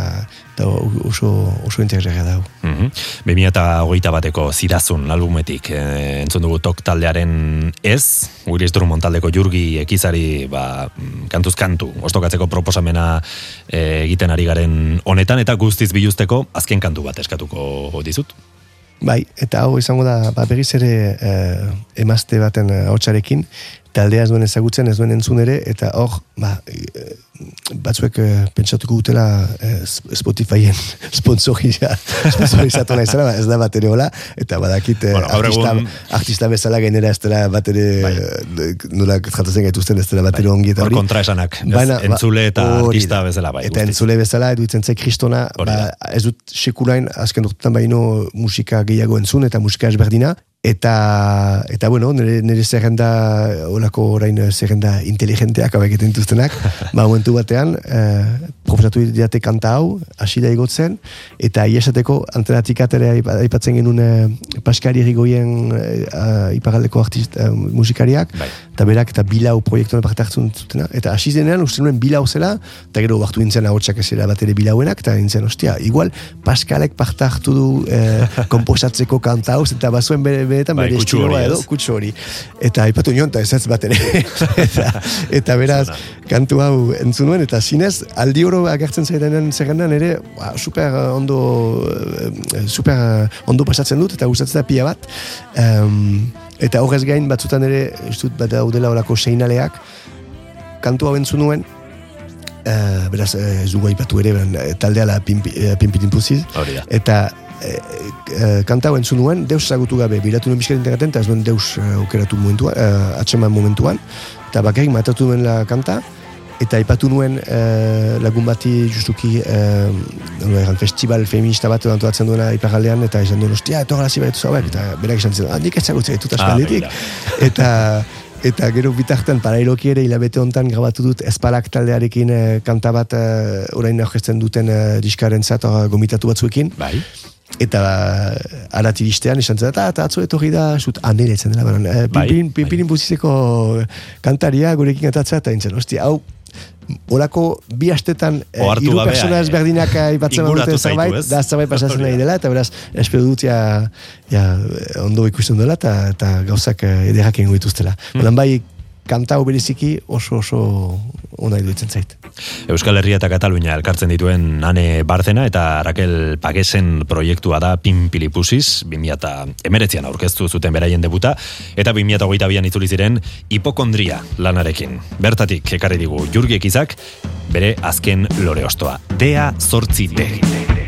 eta oso, oso interesgarria da. Mm -hmm. 2008 bateko zirazun albumetik e, entzun dugu tok taldearen ez, Willis Drummond taldeko jurgi ekizari ba, kantuz kantu, ostokatzeko proposamena e, egiten ari garen honetan, eta guztiz biluzteko azken kantu bat eskatuko dizut. Bai, eta hau izango da, ba, berriz ere eh, emazte baten eh, hotxarekin, taldea ez duen ezagutzen, ez duen entzun ere, eta hor, ba, eh, batzuek eh, pentsatuko dutela eh, Spotifyen sponsoria, sponsorizatu nahi zela, ba, ez da bat ere hola, eta badakit eh, Bueno, artista, egun- artista bezala gainera ez dela bat ere, eh, nola jatatzen gaituzten ez dela bat ere ongi eta Hor hori. kontraesanak, ez, Baina, ba, entzule eta hori artista bezala bai. Eta guztiz. entzule bezala, eduitzen zait kristona, ba, ez dut sekulain, azken urtetan baino musika gehiago entzun, eta musika ezberdina, eta, eta bueno, nire, nire zerrenda, olako orain zerrenda inteligenteak hauek egiten dituztenak, ba, momentu batean, eh, proposatu diate kanta hau, hasi da igotzen, eta iesateko antelatik atere aipatzen genuen eh, Paskari Rigoien eh, iparaldeko artist, eh, musikariak, eta berak eta bilau proiektuan parte hartzen zutena, eta hasi zenean uste nuen bilau zela, eta gero hartu nintzen ahotsak ez zela bat ere bilauenak, eta nintzen, ostia, igual Paskalek parte hartu du eh, komposatzeko kanta hau, eta bazuen bere, beretan Bai, bere estiloa edo, kutsu hori. Eta aipatu nion, eta ez ez bat ere. eta, eta beraz, kantu hau entzun nuen, eta zinez, aldi oro agertzen zaidenen zerrendan ere, ba, super ondo, eh, super ondo pasatzen dut, eta gustatzen da pila bat. Em, eta horrez gain, batzutan ere, ez dut bat daudela horako seinaleak, kantu hau entzun nuen, eh, beraz, eh, ez dugu aipatu ere, ben, taldea la pimpi, da. eta e, e, kanta hau entzun nuen, deus ezagutu gabe, biratu nuen bizkat interaten, eta ez duen deus e, aukeratu momentuan, e, atseman momentuan, eta bakarrik matatu nuen la kanta, eta aipatu nuen e, lagun bati justuki e, erran, festival feminista bat antolatzen duena iparaldean, eta izan duen, ostia, eto gara ziberetu zauek, eta berak izan zen, ah, nik ezagutzen ditut aspalditik, eta eta gero bitartean parailoki ere hilabete hontan grabatu dut espalak taldearekin e, kanta bat e, orain aurkezten duten e, diskaren zat, gomitatu batzuekin. Bai. Eta arat iristean esan zen, eta, atzo etorri da, zut, aneretzen dela, baina, eh, Bai, pinpin, pinpinin buzizeko kantaria gurekin atatza, eta nintzen, ostia, hau, Olako bi astetan eh, hiru gabe, persona eh, ezberdinak aipatzen zaitu, zerbait, da zerbait pasatzen nahi dela, eta beraz, espero dut ja, ja ondo ikusten dela, eta, eta gauzak ederrak egingo dituztela. Mm. bai, kanta hau bereziki oso oso ona iruditzen zait. Euskal Herria eta Katalunia elkartzen dituen Ane Barzena eta Raquel Pagesen proiektua da Pinpilipusis, 2019an aurkeztu zuten beraien debuta, eta 2022an itzuli ziren hipokondria lanarekin. Bertatik ekarri digu Jurgi Ekizak, bere azken lore ostoa. Dea zortzi de.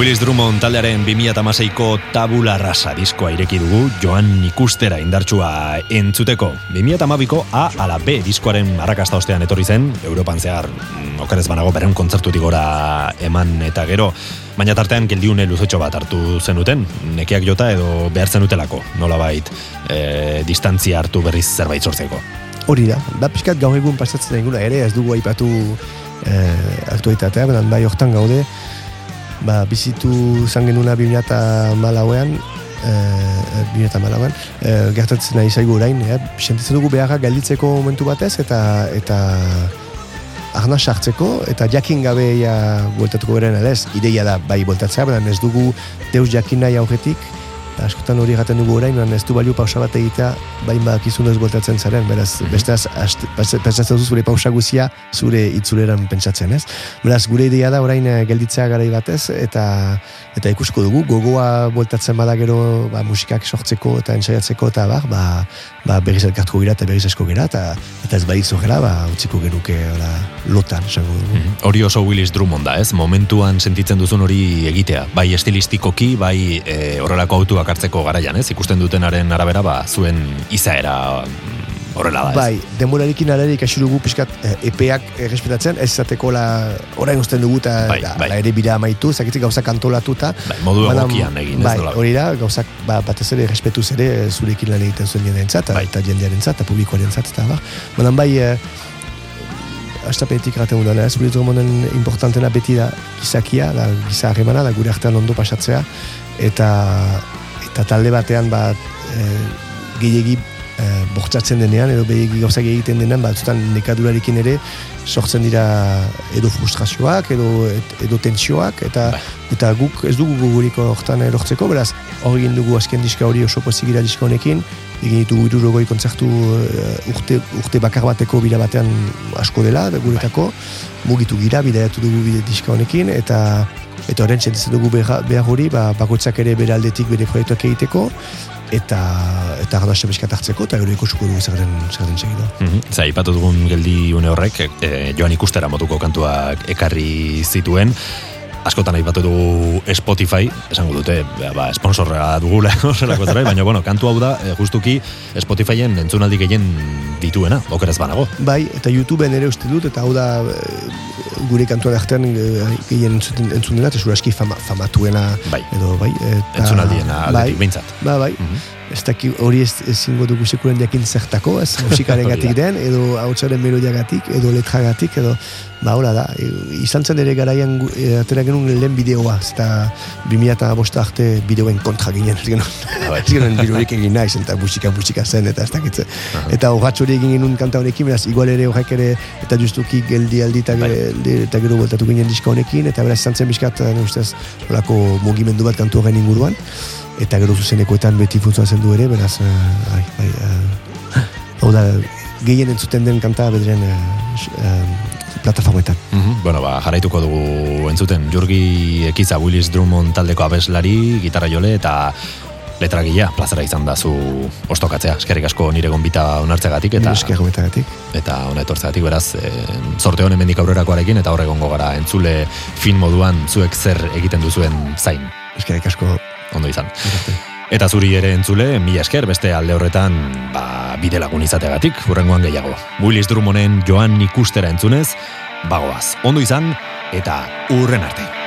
Willis Drummond taldearen 2006ko tabula rasa diskoa ireki dugu joan ikustera indartsua entzuteko. 2008ko A ala B diskoaren arrakasta ostean etorri zen, Europan zehar mm, okerez banago beren kontzertutik gora eman eta gero, baina tartean geldiune luzetxo bat hartu zenuten, nekeak jota edo behar zenutelako, nola bait, e, distantzia hartu berriz zerbait sortzeko. Hori da, da pixkat gaur egun pasatzen eguna ere, ez dugu aipatu eh, aktualitatea, benan bai hortan gaude, ba, bizitu zan genuna 2008an, eh, 2008an, eh, gertatzen nahi zaigu orain, eh, sentitzen dugu beharra galditzeko momentu batez, eta eta arna sartzeko, eta jakin gabe ja bueltatuko beren alez, ideia da bai bueltatzea, benan ez dugu deus jakin nahi aurretik, askotan hori gaten dugu orain, baina ez du balio pausa bat egitea, bain badakizun ez bueltatzen zaren, beraz, bestaz, ast- pas- pentsatzen duzu zure pausa guzia, zure itzuleran pentsatzen, ez? Beraz, gure idea da orain eh, gelditzea garai batez, eta eta ikusko dugu, gogoa bueltatzen bada gero ba, musikak sortzeko eta ensaiatzeko, eta bar, ba, ba, berriz elkartuko gira eta berriz esko gira, eta, eta ez bait zorela, ba, utziko genuke ora, lotan, esango dugu. Hori oso Willis Drummond da, ez? Momentuan sentitzen duzun hori egitea. Bai estilistikoki, bai e, horrelako autuak hartzeko garaian, ez? Ikusten dutenaren arabera, ba, zuen izaera mm, horrela da, ez? Bai, denborarekin alare ikasi dugu pixkat eh, epeak errespetatzen, ez izateko la, orain usten dugu eta Bai, bai. la ere bira amaitu, zakitzik gauzak antolatuta. Bai, modu egokian egin, ez Bai, hori da, gauzak ba, batez ere errespetuz ere eh, zurekin lan egiten zuen jendeentzat, Bai. eta jendearen zat, eta publikoaren zat, eta bar. Baina bai, eh, astapenetik raten dudan, ez Willis Drummonden importantena beti da gizakia, da giza harremana, da gure artean ondo pasatzea, eta eta talde batean bat e, gehiegi e, bortzatzen denean, edo gehiegi gauzak egiten denean, batzutan nekadurarekin ere sortzen dira edo frustrazioak, edo, edo tentsioak, eta eta guk ez dugu guguriko hortan lortzeko, beraz, hor egin dugu azken diska hori oso pozik gira diska honekin, egin ditugu irurogoi kontzertu eh, urte, urte bakar bateko bira batean asko dela, guretako, mugitu gira, bidaiatu dugu bide diska honekin, eta eta horren sentitzen dugu behar, behar hori, ba, bakoitzak ere bere aldetik bere proiektuak egiteko, eta eta arnasa beskat hartzeko, eta gero ikusuko dugu zer den, zer den segido. Mhm. Za, ipatu dugun geldi une horrek, e, joan ikustera moduko kantuak ekarri zituen, askotan aipatu dugu Spotify, esango dute, ba, ba, sponsorra dugula, oselako zerbait, baina, bueno, kantu hau da, e, justuki Spotifyen entzunaldi gehien dituena, okeraz banago. Bai, eta YouTubeen ere uste dut, eta hau da eh, gure kantuan artean eh, gehien entzuten, entzun dena, eta zuraski fama, famatuena Bai. edo bai. Eta, Entzunaldiena aldetik, behintzat. Ba, bai. Ez daki hori ez, ezingo dugu sekuren jakin zertako, ez musikaren gatik den, edo hautsaren melodiagatik, edo letragatik, edo ba, hola da, izan zen ere garaian atera genuen lehen bideoa, eta 2008 arte bideoen kontra ginen, ez genuen, bai. ez genuen bideorik egin naiz, eta musika musika zen, eta ez dakitze. Eta horratxo hori egin genuen kanta honekin, beraz, igual ere horrek ere, eta justuki geldi aldi eta, Bai. eta gero voltatu ginen diska honekin, eta beraz izan zen bizkat, eh, ustez, holako mugimendu bat kantu horren inguruan, eta gero zuzenekoetan beti funtzionatzen du ere, beraz, eh, ai, bai, eh, hau da, gehien entzuten den kanta bederen eh, s- plataformetan. Mhm, Bueno, ba, jarraituko dugu entzuten Jurgi Ekiza Willis Drummond taldeko abeslari, gitarra jole eta letragilea plazara izan da zu ostokatzea. Eskerrik asko nire gonbita onartzegatik eta Esker honetagatik. eta ona etortzegatik beraz e, zorte honen mendik aurrerakoarekin eta horre egongo gara entzule fin moduan zuek zer egiten duzuen zain. Eskerrik asko. Ondo izan. Eta zuri ere entzule, mila esker beste alde horretan ba, bide lagun izateagatik, hurrengoan gehiago. Willis Drummonden joan ikustera entzunez, bagoaz. Ondo izan, eta urren arte.